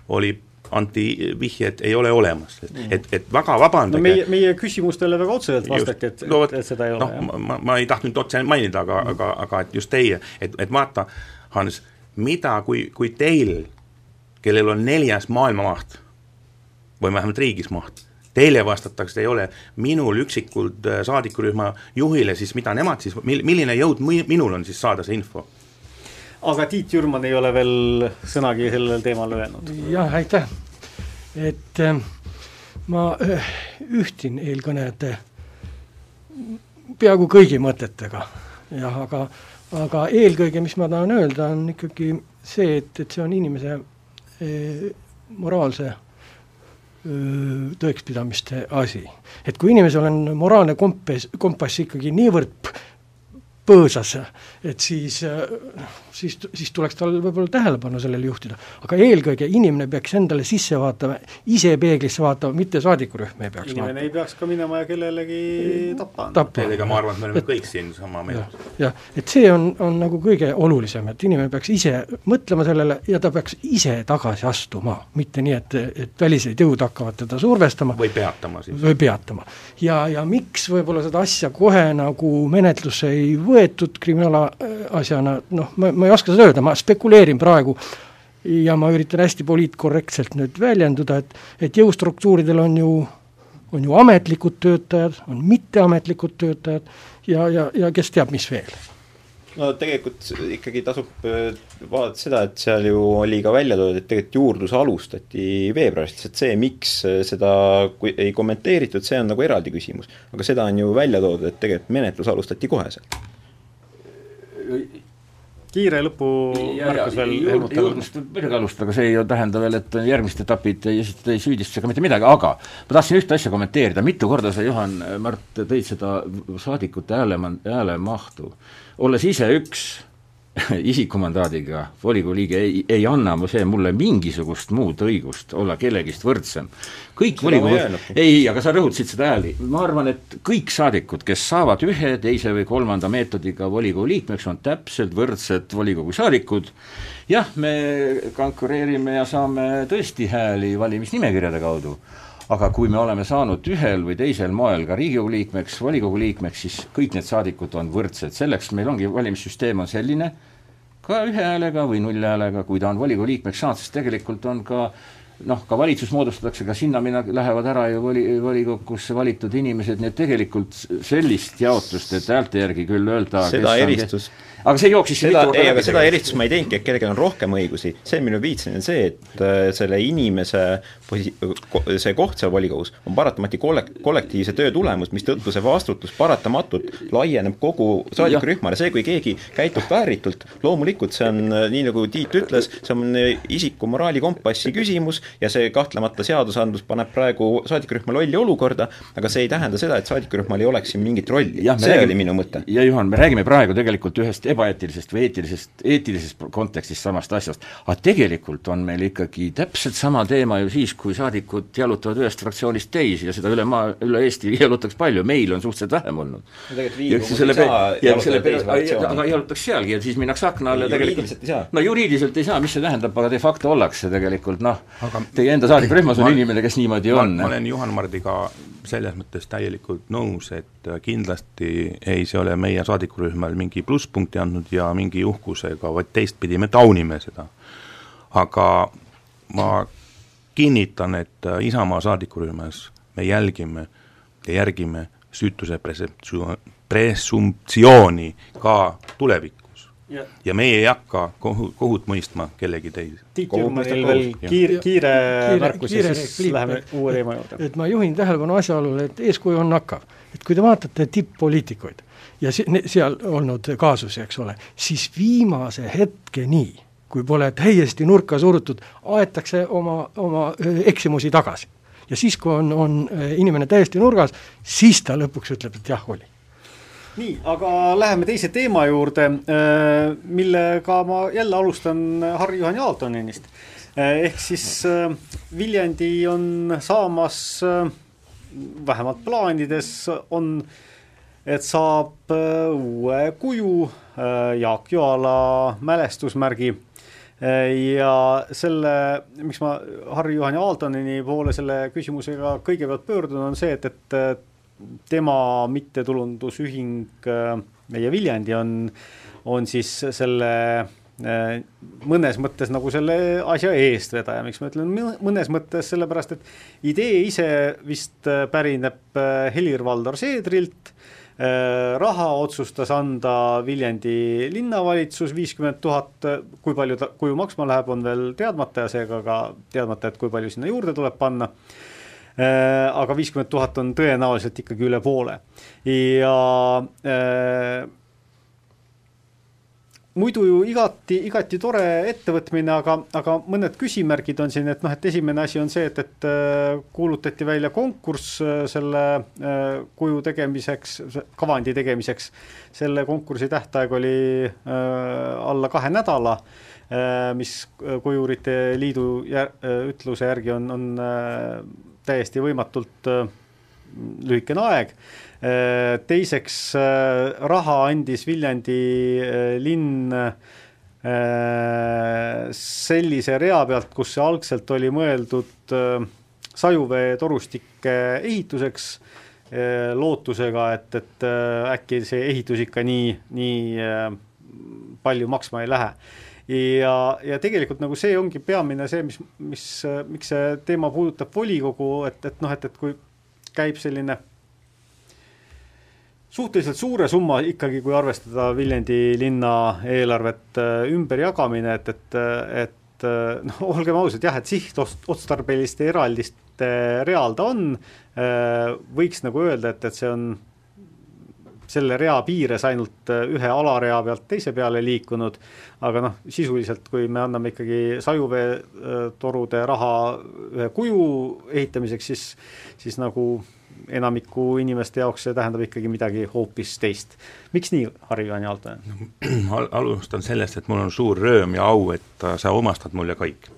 oli anti vihjed ei ole olemas, et, mm. et, et väga vabandage no meie, meie küsimustele väga otseselt vastati, et no,, et, seda ei ole. noh, ma, ma ei tahtnud otse mainida, aga mm., aga, aga et just teie, et, et vaata, Hans, mida, kui, kui teil, kellel on neljas maailmamaht või vähemalt riigis maht, teile vastatakse, ei ole minul üksikult äh, saadikurühma juhile, siis mida nemad siis, milline jõud minul on siis saada see info aga Tiit Jürman ei ole veel sõnagi sellel teemal öelnud. jah, aitäh, et äh, ma äh, ühtin eelkõnede peaaegu kõigi mõtetega, jah, aga, aga eelkõige, mis ma tahan öelda, on ikkagi see, et, et see on inimese e, moraalse tõekspidamiste asi. et kui inimesel on moraalne kompass, kompass ikkagi niivõrd põõsas, et siis, siis, siis tuleks tal võib-olla tähelepanu sellele juhtida. aga eelkõige inimene peaks endale sisse vaatama, ise peeglisse vaatama, mitte saadikurühm ei peaks inimene vaatama. ei peaks ka minema ja kellelegi tappa andma. ega ma arvan, et me oleme et, kõik siin sama meelt. jah, et see on, on nagu kõige olulisem, et inimene peaks ise mõtlema sellele ja ta peaks ise tagasi astuma, mitte nii, et, et välised jõud hakkavad teda survestama. või peatama siis. või peatama. ja, ja miks võib-olla seda asja kohe nagu menetlusse ei võeta, võetud kriminaalasjana, noh, ma, ma ei oska seda öelda, ma spekuleerin praegu ja ma üritan hästi poliitkorrektselt nüüd väljenduda, et et jõustruktuuridel on ju, on ju ametlikud töötajad, on mitteametlikud töötajad ja, ja, ja kes teab, mis veel no tegelikult ikkagi tasub äh, vaadata seda, et seal ju oli ka välja toodud, et tegelikult juurdlus alustati veebruaris, lihtsalt see, miks äh, seda ei kommenteeritud, see on nagu eraldi küsimus. aga seda on ju välja toodud, et tegelikult menetlus alustati koheselt kiire lõpumärkus veel juurdlust võib muidugi alustada, aga see ei tähenda veel, et järgmised etapid ei ei süüdistuse ega mitte midagi, aga ma tahtsin ühte asja kommenteerida, mitu korda sa, Juhan Mart, tõid seda saadikute hääle, häälemahtu. olles ise üks isikumandaadiga volikogu liige ei, ei anna see mulle mingisugust muud õigust olla kellegist võrdsem. kõik volikogu, ei, aga sa rõhutasid seda hääli, ma arvan, et kõik saadikud, kes saavad ühe, teise või kolmanda meetodiga volikogu liikmeks, on täpselt võrdsed volikogu saadikud, jah, me konkureerime ja saame tõesti hääli valimisnimekirjade kaudu, aga kui me oleme saanud ühel või teisel moel ka Riigikogu liikmeks, volikogu liikmeks, siis kõik need saadikud on võrdsed, selleks meil ongi, valimissüsteem on selline, ka ühe häälega või nullhäälega, kui ta on volikogu liikmeks saanud, sest tegelikult on ka noh, ka valitsus moodustatakse, ka sinna minna, lähevad ära ju voli, volikogusse valitud inimesed, nii et tegelikult sellist jaotust, et häälte järgi küll öelda seda eristust on, aga see jooksis seda, ei, aga seda eristust ma ei teinudki, et kellelgi on rohkem õigusi, see, millele viitasin, on see, et äh, selle inimese see koht seal volikogus on paratamatu kollek-, kollektiivse töö tulemus, mistõttu see vastutus paratamatult laieneb kogu saadikurühmale, see, kui keegi käitub vääritult, loomulikult see on, äh, nii nagu Tiit ütles, see on äh, isiku moraalikompassi küsimus ja see kahtlemata seadusandlus paneb praegu saadikurühma lolli olukorda, aga see ei tähenda seda, et saadikurühmal ei oleks siin mingit rolli, see räägime, oli minu mõte. ja Juhan, me räägime praegu tegelikult ühest ebaeetilisest või eetilisest, eetilisest kontekstist samast asjast. aga tegelikult on meil ikkagi täpselt sama teema ju siis, kui saadikud jalutavad ühest fraktsioonist teisi ja seda üle maa, üle Eesti jalutaks palju, meil on suhteliselt vähem olnud. aga jalutaks sealgi ja siis minnakse akna alla tegelikult no juriidiliselt ei saa, mis see tähendab, aga de facto ollakse tegelikult noh, teie enda saadikurühmas on inimene, kes niimoodi ma, on. ma olen Juhan Mardiga selles mõttes täielikult nõus, et kindlasti ei see ole meie saadikurühmal mingi plusspunkti andnud ja mingi uhkusega, vaid teistpidi me taunime seda. aga ma kinnitan, et Isamaa saadikurühmas me jälgime ja järgime süütuse presumptsiooni ka tulevikus ja, ja meie ei hakka kohu, kohut mõistma kellegi teise. Tiit Jürmanil veel kiire, kiire märkus ja siis repliik, läheme uue teema juurde. et ma juhin tähelepanu asjaolule, et eeskuju on nakkav. et kui te vaatate tipp-poliitikuid ja seal olnud kaasusi, eks ole, siis viimase hetkeni, kui pole täiesti nurka surutud, aetakse oma, oma eksimusi tagasi. ja siis, kui on, on inimene täiesti nurgas, siis ta lõpuks ütleb, et jah, oli nii, aga läheme teise teema juurde, millega ma jälle alustan Harri-Juhan Jaantonenist. Äh, ehk siis Viljandi on saamas, vähemalt plaanides on, et saab uue kuju, Jaak Joala mälestusmärgi ja selle, miks ma Harri-Juhan Aaltoneni poole selle küsimusega kõigepealt pöördun, on see, et, et tema mittetulundusühing äh, Meie Viljandi on, on siis selle äh, mõnes mõttes nagu selle asja eestvedaja, miks ma ütlen mõnes mõttes, sellepärast et idee ise vist äh, pärineb Helir-Valdor Seedrilt, raha otsustas anda Viljandi linnavalitsus viiskümmend tuhat, kui palju ta, kuju maksma läheb, on veel teadmata ja seega ka teadmata, et kui palju sinna juurde tuleb panna. Äh, aga viiskümmend tuhat on tõenäoliselt ikkagi üle poole. Ja äh, muidu ju igati, igati tore ettevõtmine, aga, aga mõned küsimärgid on siin, et noh, et esimene asi on see, et, et äh, kuulutati välja konkurss äh, selle äh, kuju tegemiseks, kavandi tegemiseks. selle konkursi tähtaeg oli alla kahe nädala, mis Kujurite Liidu jär, ütluse järgi on, on täiesti võimatult lühikene aeg teiseks äh, raha andis Viljandi äh, linn sellise rea pealt, kus see algselt oli mõeldud sajuveetorustike ehituseks, lootusega, et, et äkki see ehitus ikka nii, nii palju maksma ei lähe. Ja, ja tegelikult nagu see ongi peamine see, mis, mis, miks see teema puudutab volikogu, et, et noh, et, et kui käib selline suhteliselt suure summa ikkagi, kui arvestada Viljandi linna eelarvet äh, ümberjagamine, et, et, et äh, noh, olgem ausad, jah, et sihtotstarbeliste eraldiste real ta on, äh, võiks nagu öelda, et, et see on selle rea piires ainult ühe alarea pealt teise peale liikunud, aga noh, sisuliselt kui me anname ikkagi sajuveetorude raha ühe kuju ehitamiseks, siis, siis nagu enamiku inimeste jaoks see tähendab ikkagi midagi hoopis teist. miks nii, Harri-Juhan Jaltonen no,? alustan sellest, et mul on suur rõõm ja au, et sa omastad mulle kõik.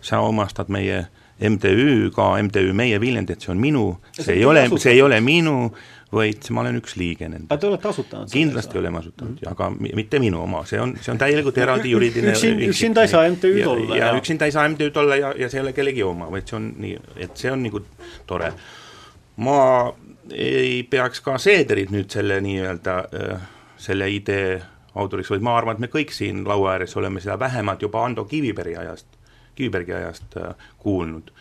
sa omastad meie MTÜ ka, MTÜ Meie Viljandi, et see on minu, see ei ole, see ei ole minu, vaid ma olen üks liige nende. aga te olete asutanud? kindlasti oleme asutanud mm, -hmm. aga mitte minu oma, see on, see on täielikult eraldi juriidiline üksin, üksinda ei saa MTÜ-d olla. ja, ja üksinda ei saa MTÜ-d olla ja, ja see ei ole kellegi oma, vaid see on nii, et see on nagu tore ma ei peaks ka Seederit nüüd selle nii-öelda, äh, selle idee autoriks, vaid ma arvan, et me kõik siin laua ääres oleme seda vähemalt juba Ando Kivibergi ajast, Kivibergi ajast äh, kuulnud.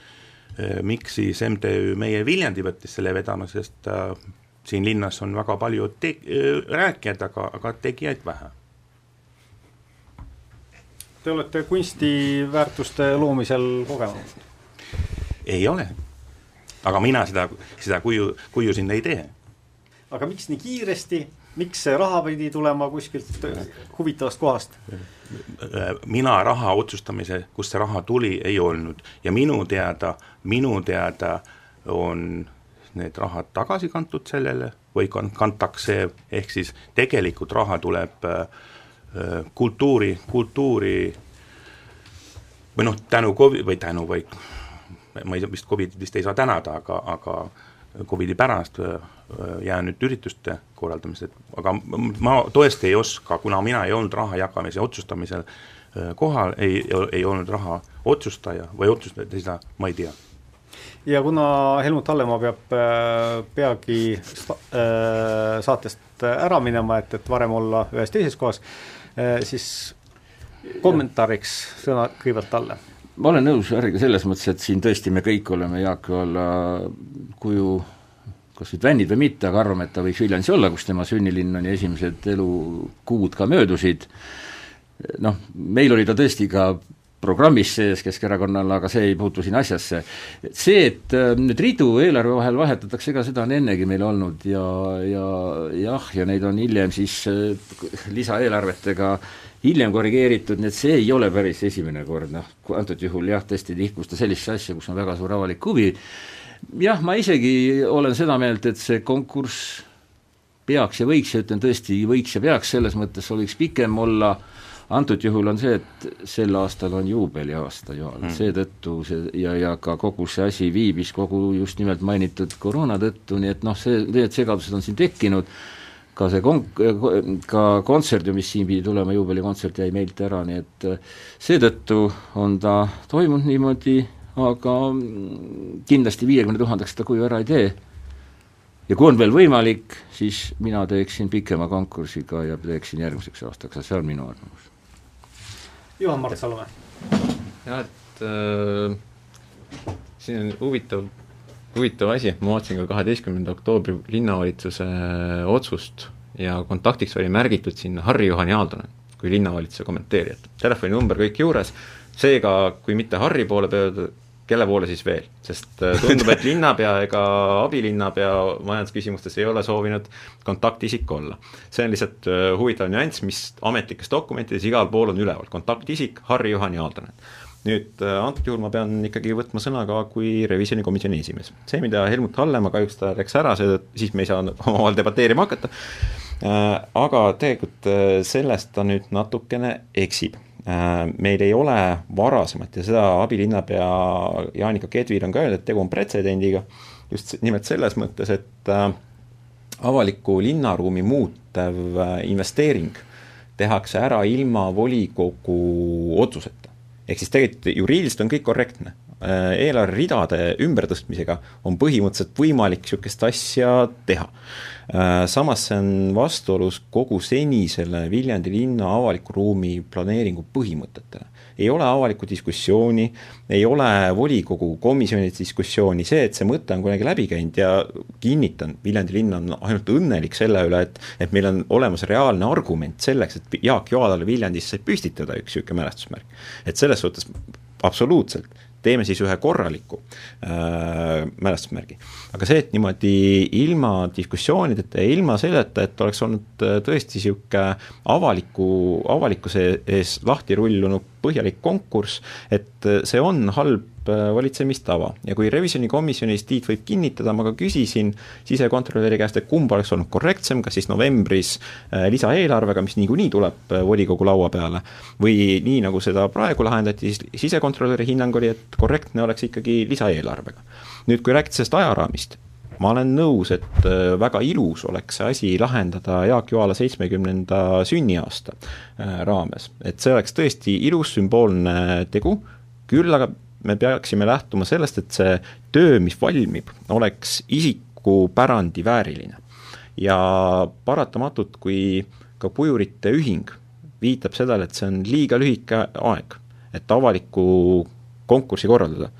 Äh, miks siis MTÜ Meie Viljandi võttis selle vedama, sest siin linnas on väga palju te-, rääkijaid, aga, aga tegijaid vähe. Te olete kunstiväärtuste loomisel kogenud? ei ole aga mina seda, seda kuju, kuju sinna ei tee. aga miks nii kiiresti, miks see raha pidi tulema kuskilt huvitavast kohast? mina raha otsustamise, kust see raha tuli, ei olnud ja minu teada, minu teada on need rahad tagasi kantud sellele või kan-, kantakse, ehk siis tegelikult raha tuleb äh, kultuuri, kultuuri või noh, tänu Covid- või tänu või ma ei, vist Covidit vist ei saa tänada, aga, aga Covidi pärast jäänud ürituste korraldamised, aga ma tõesti ei oska, kuna mina ei olnud raha jagamise otsustamisel kohal, ei, ei olnud raha otsustaja või otsustaja, seda ma ei tea. Ja kuna Helmut Hallemaa peab peagi saatest ära minema, et, et varem olla ühes teises kohas, siis kommentaariks sõna kõigepealt talle ma olen nõus Harriga selles mõttes, et siin tõesti me kõik oleme Jaak Joala kuju kas nüüd fännid või mitte, aga arvame, et ta võiks Viljandis olla, kus tema sünnilinn on ja esimesed elukuud ka möödusid, noh, meil oli ta tõesti ka programmis sees Keskerakonnal, aga see ei puutu siin asjasse. see, et äh, nüüd ridu eelarve vahel vahetatakse, ega seda on ennegi meil olnud ja, ja jah, ja neid on hiljem siis äh, lisaeelarvetega hiljem korrigeeritud, nii et see ei ole päris esimene kord, noh, antud juhul jah, tõesti tihkus ta sellisesse asja, kus on väga suur avalik huvi, jah, ma isegi olen seda meelt, et see konkurss peaks ja võiks ja ütlen tõesti, võiks ja peaks, selles mõttes võiks pikem olla, antud juhul on see, et sel aastal on juubeliaasta ju mm., seetõttu see ja, ja ka kogu see asi viibis kogu just nimelt mainitud koroona tõttu, nii et noh, see, need segadused on siin tekkinud, ka see kon-, ka kontsert ju, mis siin pidi tulema, juubelikontsert jäi meilt ära, nii et äh, seetõttu on ta toimunud niimoodi, aga mm, kindlasti viiekümne tuhandeks seda kuju ära ei tee. ja kui on veel võimalik, siis mina teeksin pikema konkursiga ja teeksin järgmiseks aastaks, see on minu arvamus. Juhan Mart Salumäe. jah, et äh, siin on huvitav huvitav asi, ma vaatasin ka kaheteistkümnenda oktoobri linnavalitsuse äh, otsust ja kontaktiks oli märgitud sinna Harri-Juhan Jaaldonen kui linnavalitsuse kommenteerijat. telefoninumber kõik juures, seega kui mitte Harri poole pöörduda, kelle poole siis veel, sest äh, tundub, et linnapea ega abilinnapea majandusküsimustes ei ole soovinud kontaktisik olla. see on lihtsalt äh, huvitav nüanss, mis ametlikes dokumentides igal pool on üleval, kontaktisik Harri-Juhan Jaaldonen. Nüüd äh, antud juhul ma pean ikkagi võtma sõna ka kui revisjonikomisjoni esimees. see, mida Helmut Hallemaa, kahjuks ta läks ära, see, siis me ei saa omavahel debateerima hakata, aga tegelikult sellest ta nüüd natukene eksib Äh, meil ei ole varasemalt ja seda abilinnapea Jaanika Kedvil on ka öeldud, et tegu on pretsedendiga, just nimelt selles mõttes, et äh, avaliku linnaruumi muutev äh, investeering tehakse ära ilma volikogu otsuseta. Ehk siis tegelikult juriidiliselt on kõik korrektne, eelarveridade ümbertõstmisega on põhimõtteliselt võimalik niisugust asja teha Äh, samas see on vastuolus kogu senisele Viljandi linna avaliku ruumi planeeringu põhimõtetele. Ei ole avalikku diskussiooni, ei ole volikogu komisjonis diskussiooni, see, et see mõte on kunagi läbi käinud ja kinnitan, Viljandi linn on ainult õnnelik selle üle, et et meil on olemas reaalne argument selleks, et Jaak Joalale Viljandisse püstitada üks niisugune mälestusmärk. et selles suhtes absoluutselt teeme siis ühe korraliku äh, mälestusmärgi. aga see, et niimoodi ilma diskussioonideta ja ilma selleta, et oleks olnud äh, tõesti niisugune avaliku, avalikkuse ees lahti rullunud põhjalik konkurss, et äh, see on halb valitsemistava ja kui revisjonikomisjonis Tiit võib kinnitada, ma ka küsisin sisekontrolöri käest, et kumb oleks olnud korrektsem, kas siis novembris äh, lisaeelarvega, mis niikuinii tuleb volikogu laua peale, või nii, nagu seda praegu lahendati, siis sisekontrolöri hinnang oli, et korrektne oleks ikkagi lisaeelarvega. nüüd, kui rääkida sellest ajaraamist, ma olen nõus, et äh, väga ilus oleks see asi lahendada Jaak Joala seitsmekümnenda sünniaasta äh, raames. et see oleks tõesti ilus sümboolne tegu, küll aga me peaksime lähtuma sellest, et see töö, mis valmib, oleks isikupärandi vääriline. ja paratamatult, kui ka Pujurite Ühing viitab sellele, et see on liiga lühike aeg, et avalikku konkurssi korraldada,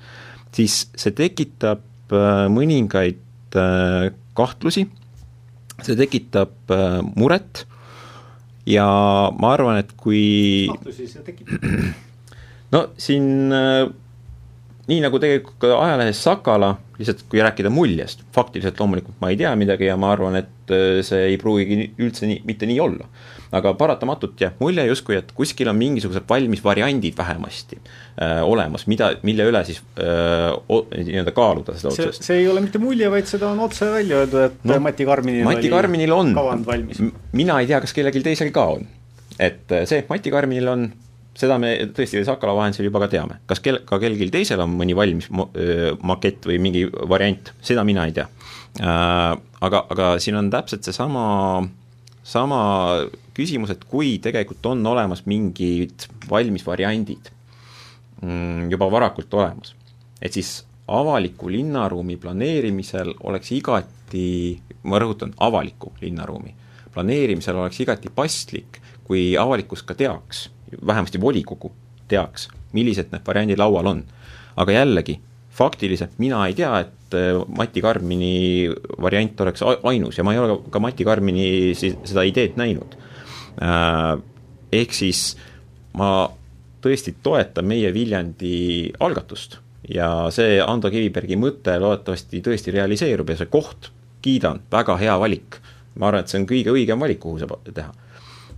siis see tekitab äh, mõningaid Äh, kahtlusi, see tekitab äh, muret ja ma arvan, et kui kahtlusi see tekitab? no siin nii nagu tegelikult ka ajalehes Sakala, lihtsalt kui rääkida muljest, faktiliselt loomulikult ma ei tea midagi ja ma arvan, et see ei pruugigi üldse nii, mitte nii olla aga paratamatult jääb mulje justkui, et kuskil on mingisugused valmis variandid vähemasti äh, olemas, mida, mille üle siis äh, nii-öelda kaaluda seda otsust. see ei ole mitte mulje, vaid seda on otse välja öeldud, et no, Mati Karminil Mati Karminil on, kavand valmis. mina ei tea, kas kellelgi teisel ka on. et äh, see, et Mati Karminil on, seda me tõesti Sakala vahendusel juba ka teame, kas kel-, ka kellelgi teisel on mõni valmis makett või mingi variant, seda mina ei tea äh,. Aga, aga siin on täpselt seesama sama küsimus, et kui tegelikult on olemas mingid valmis variandid mm, juba varakult olemas, et siis avaliku linnaruumi planeerimisel oleks igati, ma rõhutan, avaliku linnaruumi planeerimisel oleks igati paslik, kui avalikkus ka teaks, vähemasti volikogu teaks, millised need variandid laual on. aga jällegi, faktiliselt mina ei tea, et äh, Mati Karmini variant oleks ainus ja ma ei ole ka Mati Karmini seda ideed näinud. Äh, ehk siis ma tõesti toetan meie Viljandi algatust ja see Ando Kivibergi mõte loodetavasti tõesti realiseerub ja see koht, kiidan, väga hea valik. ma arvan, et see on kõige õigem valik, kuhu see teha.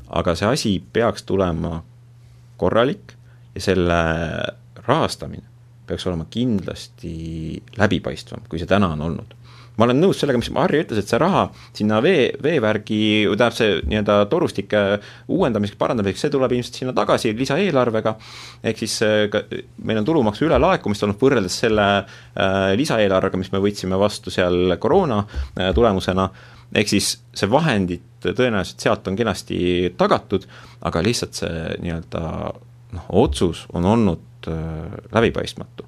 aga see asi peaks tulema korralik ja selle rahastamine peaks olema kindlasti läbipaistvam, kui see täna on olnud. ma olen nõus sellega, mis Harri ütles, et see raha sinna vee, veevärgi, tähendab see nii-öelda torustike uuendamiseks, parandamiseks, see tuleb ilmselt sinna tagasi lisaeelarvega, ehk siis äh, ka, meil on tulumaksu ülelaekumist olnud võrreldes selle äh, lisaeelarvega, mis me võtsime vastu seal koroona äh, tulemusena, ehk siis see vahendid tõenäoliselt sealt on kenasti tagatud, aga lihtsalt see nii-öelda noh, otsus on olnud äh, läbipaistmatu.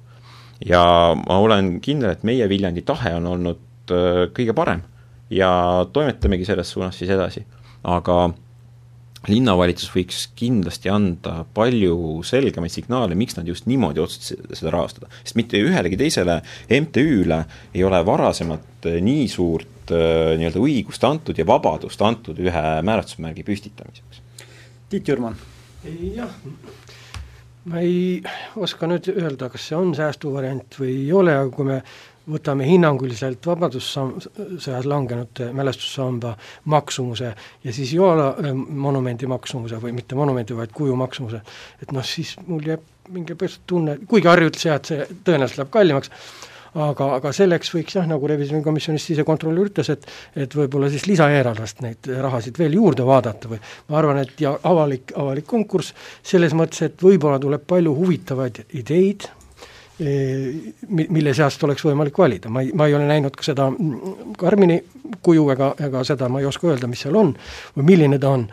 ja ma olen kindel, et meie Viljandi tahe on olnud äh, kõige parem ja toimetamegi selles suunas siis edasi, aga linnavalitsus võiks kindlasti anda palju selgemaid signaale, miks nad just niimoodi otsustasid seda rahastada. sest mitte ühelegi teisele MTÜ-le ei ole varasemalt äh, nii suurt äh, nii-öelda õigust antud ja vabadust antud ühe määratlusmärgi püstitamiseks. Tiit Jürman. jah, ma ei oska nüüd öelda, kas see on säästuvariant või ei ole, aga kui me võtame hinnanguliselt Vabadussõjas langenute mälestussamba maksumuse ja siis Joala äh, monumendi maksumuse või mitte monumendi, vaid kuju maksumuse, et noh, siis mul jääb mingi tunne, kuigi Harri ütles jah, et see tõenäoliselt läheb kallimaks, aga, aga selleks võiks jah, nagu revisjonikomisjonis sisekontrolör ütles, et et võib-olla siis lisaeelarvest neid rahasid veel juurde vaadata või ma arvan, et ja avalik, avalik konkurss selles mõttes, et võib-olla tuleb palju huvitavaid ideid, e, mille seast oleks võimalik valida, ma ei, ma ei ole näinud ka seda Karmini kuju ega, ega seda ma ei oska öelda, mis seal on või milline ta on,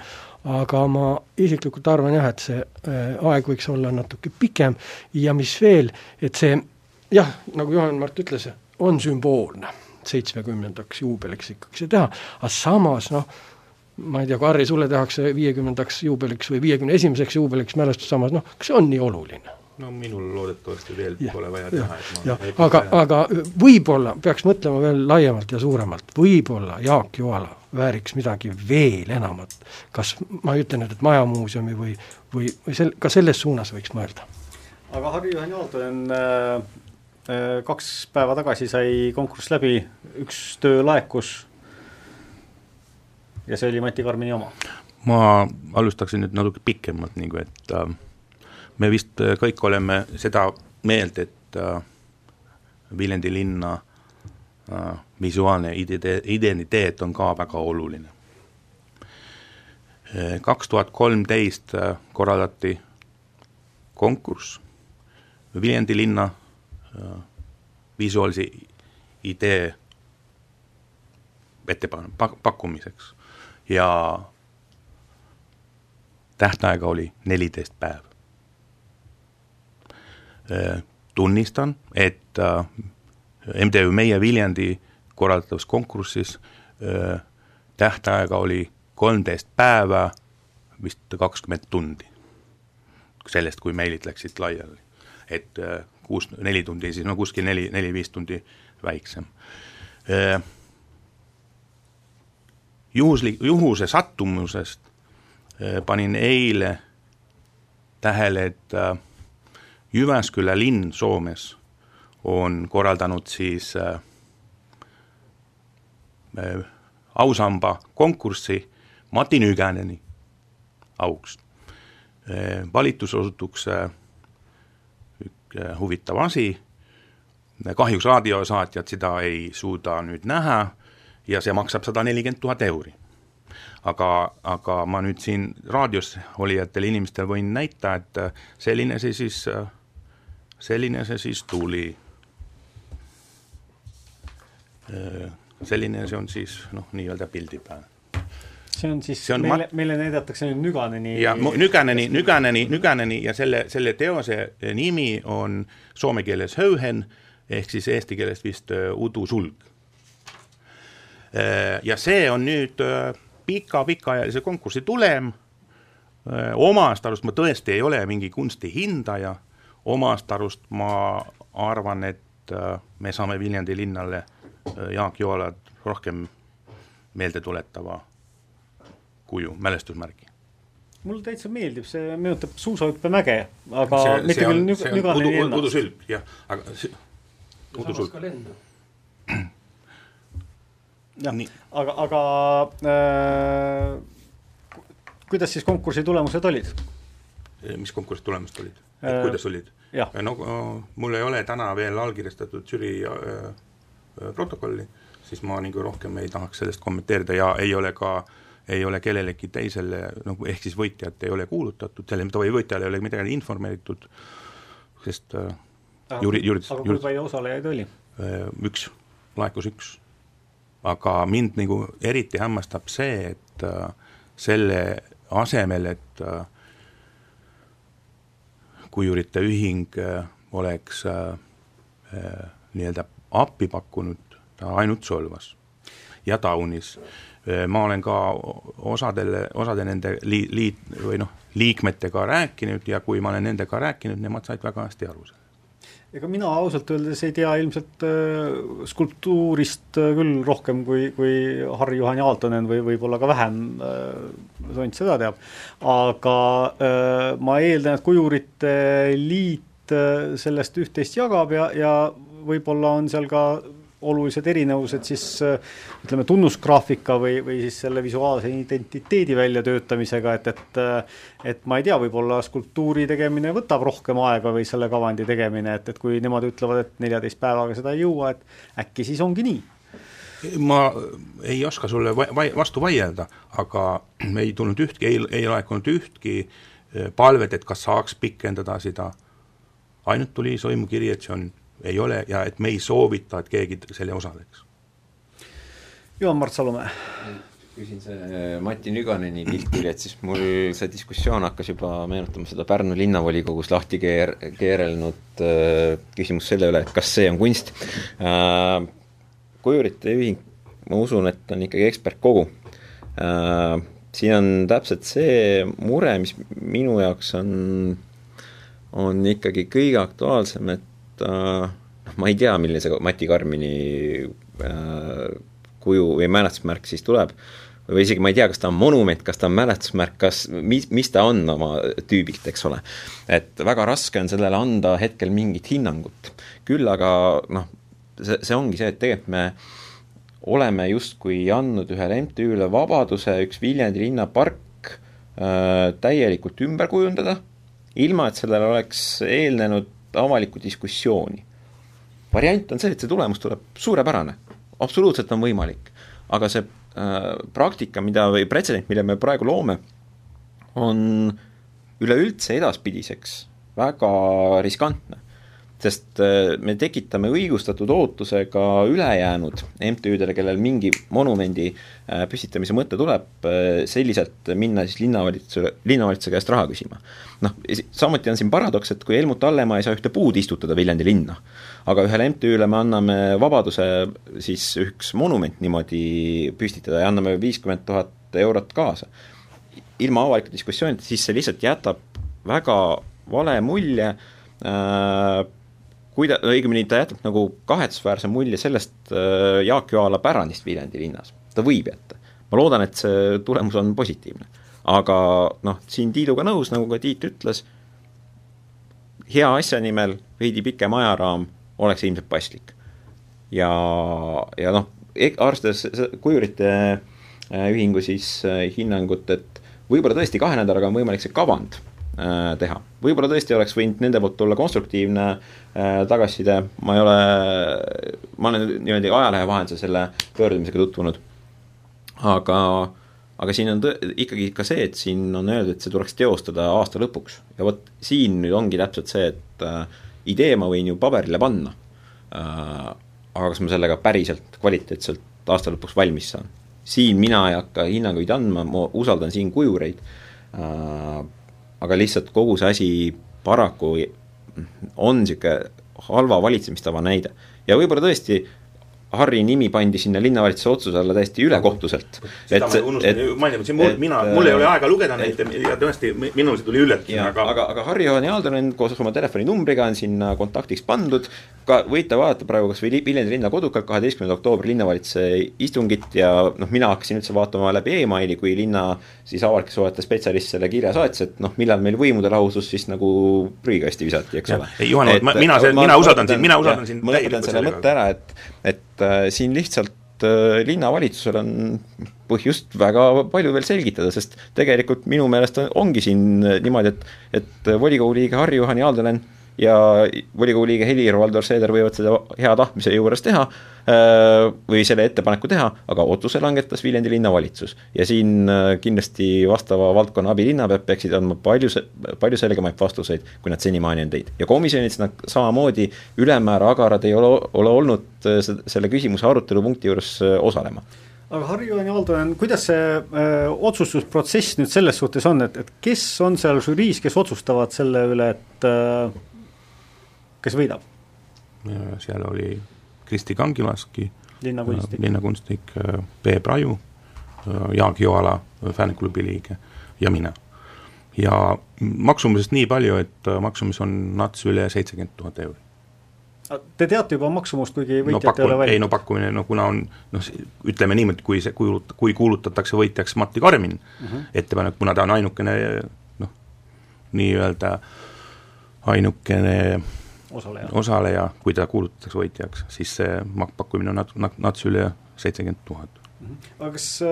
aga ma isiklikult arvan jah, et see e, aeg võiks olla natuke pikem. Ja mis veel, et see jah, nagu Juhan-Mart ütles, on sümboolne seitsmekümnendaks juubeliks ikkagi see teha, aga samas noh, ma ei tea, kui Harri, sulle tehakse viiekümnendaks juubeliks või viiekümne esimeseks juubeliks mälestussammas, noh, kas see on nii oluline? no minul loodetavasti veel ja, pole vaja ja, teha, et ma ja, aga, aga võib-olla peaks mõtlema veel laiemalt ja suuremalt, võib-olla Jaak Joala vääriks midagi veel enamat. kas, ma ei ütle nüüd, et Majamuuseumi või, või, või sel-, ka selles suunas võiks mõelda. aga Harri-Juhan Aaltonen äh Äh, kaks päeva tagasi sai konkurss läbi, üks töö laekus ja see oli Mati Karmini oma. ma alustaksin nüüd natuke pikemalt, nagu et äh, me vist äh, kõik oleme seda meelt, et äh, Viljandi linna äh, visuaalne identiteet on ka väga oluline. Äh, kaks tuhat kolmteist korraldati konkurss Viljandi linna visuaalse idee ettepan-, pak-, pakkumiseks ja tähtaega oli neliteist päeva. Äh, tunnistan, et äh, MTÜ Meie Viljandi korraldatavas konkursis äh, tähtaega oli kolmteist päeva, vist kakskümmend tundi. sellest, kui meilid läksid laiali. et kuus, neli tundi, siis no kuskil neli, neli-viis tundi väiksem. Juhuslik, juhuse sattumusest panin eile tähele, et Jyväskylä linn Soomes on korraldanud siis ausamba konkurssi Mati Nüganeni auks valitus osutuks huvitav asi, kahjuks raadiosaatjad seda ei suuda nüüd näha ja see maksab sada nelikümmend tuhat euri. aga, aga ma nüüd siin raadios olijatele inimestele võin näita, et äh, selline see siis, äh, selline see siis tuli. selline see on siis noh, nii-öelda pildi peal see on siis, meile, meile näidatakse nüüd Nüganeni ja Nüganeni, Nüganeni, Nüganeni ja selle, selle teose nimi on soome keeles höyhen, ehk siis eesti keeles vist äh, udusulg. Äh, ja see on nüüd äh, pika, pikaajalise konkursi tulem, omast arust ma tõesti ei ole mingi kunsti hindaja, omast arust ma arvan, et me saame Viljandi linnale Jaak Joalad rohkem meelde tuletava kuju, mälestusmärgi mulle täitsa meeldib, see meenutab suusahüppemäge, aga see, mitte küll nüg-, Nüganeni ennast. udusülg, jah, aga see, udusülg. jah, aga, aga äh, kuidas siis konkursi tulemused olid? mis konkursi tulemused olid äh,, kuidas olid? no mul ei ole täna veel allkirjastatud žürii äh, protokolli, siis ma nagu rohkem ei tahaks sellest kommenteerida ja ei ole ka äh, ei ole kellelegi teisele nagu ehk siis võitjat ei ole kuulutatud, selle või võitjal ei ole midagi informeeritud, sest äh, juri-, juri-. aga kui palju osalejaid oli? Äh, üks, laekus üks. aga mind nagu eriti hämmastab see, et äh, selle asemel, et äh, kujurite ühing äh, oleks äh, äh, nii-öelda appi pakkunud, ta ainult solvas ja taunis Äh, ma olen ka osadele, osade nende liit, liit või noh, liikmetega rääkinud ja kui ma olen nendega rääkinud, nemad said väga hästi aru sellest. ega mina ausalt öeldes ei tea ilmselt äh, skulptuurist äh, küll rohkem kui, kui Harri-Juhan Aaltonen või võib-olla ka vähem äh,, Sont seda teab, aga äh, ma eeldan, et Kujurite Liit äh, sellest üht-teist jagab ja, ja võib-olla on seal ka olulised erinevused siis ütleme, tunnusgraafika või, või siis selle visuaalse identiteedi väljatöötamisega, et, et et ma ei tea, võib-olla skulptuuri tegemine võtab rohkem aega või selle kavandi tegemine, et, et kui nemad ütlevad, et neljateist päevaga seda ei jõua, et äkki siis ongi nii. Ma ei oska sulle va vastu vaielda, aga me ei tulnud ühtki, ei, ei laekunud ühtki eh, palvet, et kas saaks pikendada seda, ainult tuli sõimukiri, et see on ei ole ja et me ei soovita, et keegi selle osaleks. Juhan-Mart Salumäe. küsin see Mati Nüganeni pilti, et siis mul see diskussioon hakkas juba meenutama seda Pärnu linnavolikogus lahti keer-, keerelnud äh, küsimust selle üle, et kas see on kunst äh,. kujurite ühing, ma usun, et on ikkagi ekspertkogu äh,. siin on täpselt see mure, mis minu jaoks on, on ikkagi kõige aktuaalsem, et noh, ma ei tea, milline see Mati Karmini äh, kuju või mälestusmärk siis tuleb, või isegi ma ei tea, kas ta on monument, kas ta on mälestusmärk, kas, mis, mis ta on oma tüübilt, eks ole. et väga raske on sellele anda hetkel mingit hinnangut. küll aga noh, see, see ongi see, et tegelikult me oleme justkui andnud ühele MTÜ-le vabaduse üks Viljandi linnapark äh, täielikult ümber kujundada, ilma et sellele oleks eelnenud avalikku diskussiooni. variant on see, et see tulemus tuleb suurepärane, absoluutselt on võimalik, aga see äh, praktika, mida või pretsedent, mille me praegu loome, on üleüldse edaspidiseks väga riskantne sest äh, me tekitame õigustatud ootuse ka ülejäänud MTÜ-dele, kellel mingi monumendi äh, püstitamise mõte tuleb, äh, selliselt minna siis linnavalitsuse, linnavalitsuse käest raha küsima. noh, samuti on siin paradoks, et kui Helmut Hallemaa ei saa ühte puud istutada Viljandi linna, aga ühele MTÜ-le me anname vabaduse siis üks monument niimoodi püstitada ja anname viiskümmend tuhat eurot kaasa, ilma avaliku diskussioonita, siis see lihtsalt jätab väga vale mulje äh, kuida-, õigemini ta jätab nagu kahetsusväärse mulje sellest äh, Jaak Joala pärandist Viljandi linnas. ta võib jätta. ma loodan, et see tulemus on positiivne. aga noh, siin Tiiduga nõus, nagu ka Tiit ütles, hea asja nimel veidi pikem ajaraam oleks ilmselt paslik. ja, ja noh, e-, arvestades kujurite äh, ühingu siis äh, hinnangut, et võib-olla tõesti kahe nädalaga on võimalik see kavand teha. võib-olla tõesti oleks võinud nende poolt tulla konstruktiivne äh, tagasiside, ma ei ole, ma olen niimoodi ajalehe vahendusel selle pöördumisega tutvunud, aga aga siin on tõ-, ikkagi ka see, et siin on öeldud, et see tuleks teostada aasta lõpuks. Ja vot siin nüüd ongi täpselt see, et äh, idee ma võin ju paberile panna. Äh,, aga kas ma sellega päriselt kvaliteetselt aasta lõpuks valmis saan? siin mina ei hakka hinnanguid andma, ma usaldan siin kujureid. Äh,, aga lihtsalt kogu see asi paraku on niisugune halva valitsemistava näide. ja võib-olla tõesti Harri nimi pandi sinna linnavalitsuse otsuse alla täiesti ülekohtuselt. seda ma unustasin mainida, siin mul, mina, mul ei ole aega lugeda neid ja tõesti, minul see tuli üllatusena, aga aga, aga Harri-Johan Jaaldonen koos oma telefoninumbriga on sinna kontaktiks pandud, ka võite vaadata praegu kas või Viljandi linna kodukalt kaheteistkümnenda oktoobri linnavalitsuse istungit ja noh, mina hakkasin üldse vaatama läbi emaili, kui linna siis avalike suhete spetsialist selle kirja saatis, et noh, millal meil võimude lahusus siis nagu prügikasti visati, eks ole. ei Juhan, mina, mina usaldan sind, mina usaldan sind ma lõpetan selle mõtte ära, et, et äh, siin lihtsalt äh, linnavalitsusel on põhjust väga palju veel selgitada, sest tegelikult minu meelest ongi siin niimoodi, et et volikogu liige Harri-Juhan Jaaldonen ja volikogu liige Helir-Valdor Seeder võivad seda hea tahtmise juures teha või selle ettepaneku teha, aga otsuse langetas Viljandi linnavalitsus. ja siin äh, kindlasti vastava valdkonna abilinnapead peaksid andma palju, palju selgemaid vastuseid, kui nad senimaani on teinud. ja komisjonis nad samamoodi ülemäära agarad ei ole, ole olnud äh, selle küsimuse arutelupunkti juures osalema aga Harri-Joon Jaldonen, kuidas see öö, otsustusprotsess nüüd selles suhtes on, et, et kes on seal žüriis, kes otsustavad selle üle, et öö, kes võidab? seal oli Kristi Kangilaski, linnakunstnik, linnakunstnik Peep Raju, Jaak Joala, fänniklubi liige ja mina. ja maksumusest nii palju, et maksumus on nats üle seitsekümmend tuhat euri. Te teate juba maksumust, kuigi no võitjat ei ole valitud? ei no pakkumine, no kuna on noh, ütleme niimoodi, kui see kuulut-, kui kuulutatakse võitjaks Matti Karmin Mhm. -huh. ettepanek, kuna ta on ainukene noh, nii-öelda ainukene osaleja. osaleja, kui ta kuulutatakse võitjaks, siis see pakkumine on nat-, nat-, nats üle seitsekümmend tuhat. aga kas äh,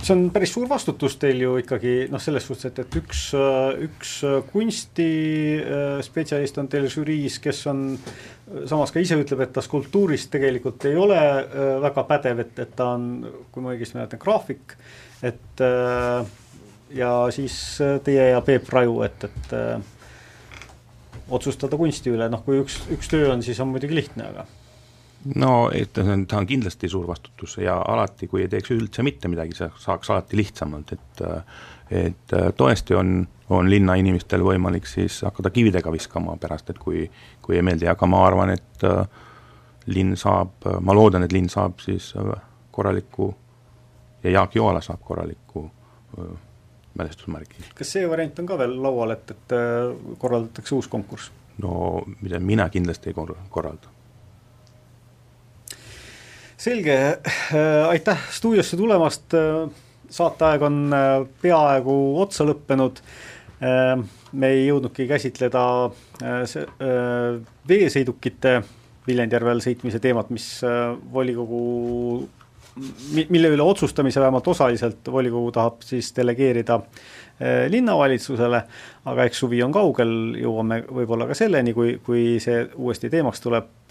see on päris suur vastutus teil ju ikkagi noh, selles suhtes, et, et üks, üks kunstispetsialist on teil žüriis, kes on samas ka ise ütleb, et ta skulptuuris tegelikult ei ole äh, väga pädev, et, et ta on, kui ma õigesti mäletan, graafik, et äh, ja siis teie ja Peep Raju, et, et otsustada kunsti üle, noh kui üks, üks töö on, siis on muidugi lihtne, aga no on, ta on kindlasti suur vastutus ja alati, kui ei teeks üldse mitte midagi, see saaks alati lihtsamalt, et et tõesti on, on linnainimestel võimalik siis hakata kividega viskama pärast, et kui, kui ei meeldi, aga ma arvan, et linn saab, ma loodan, et linn saab siis korraliku ja Jaak Joala saab korraliku mälestusmärgi. kas see variant on ka veel laual, et, et korraldatakse uus konkurss? no mida mina kindlasti ei kor-, korralda selge, aitäh stuudiosse tulemast, saateaeg on peaaegu otsa lõppenud, me ei jõudnudki käsitleda veesõidukite Viljandjärvel sõitmise teemat, mis volikogu, mille üle otsustamise vähemalt osaliselt volikogu tahab siis delegeerida linnavalitsusele, aga eks suvi on kaugel, jõuame võib-olla ka selleni, kui, kui see uuesti teemaks tuleb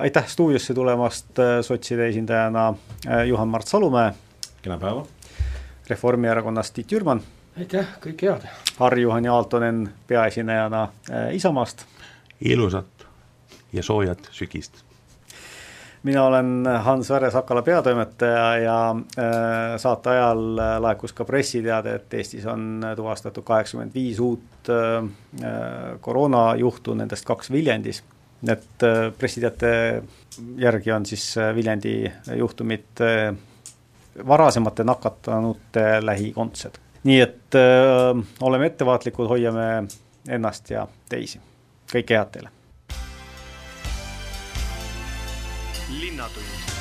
aitäh stuudiosse tulemast sotside esindajana Juhan-Mart Salumäe. kena päeva. Reformierakonnast Tiit Jürman. aitäh, kõike head. Harri-Juhan Aaltonen peaesinejana Isamaast. ilusat ja soojat sügist. Mina olen Hans Väre Sakala peatoimetaja ja saate ajal laekus ka pressiteade, et Eestis on tuvastatud kaheksakümmend viis uut koroonajuhtu, nendest kaks Viljandis Need pressiteate järgi on siis Viljandi juhtumid varasemate nakatanute lähikondsed. nii et öö, oleme ettevaatlikud, hoiame ennast ja teisi. kõike head teile! Linnatund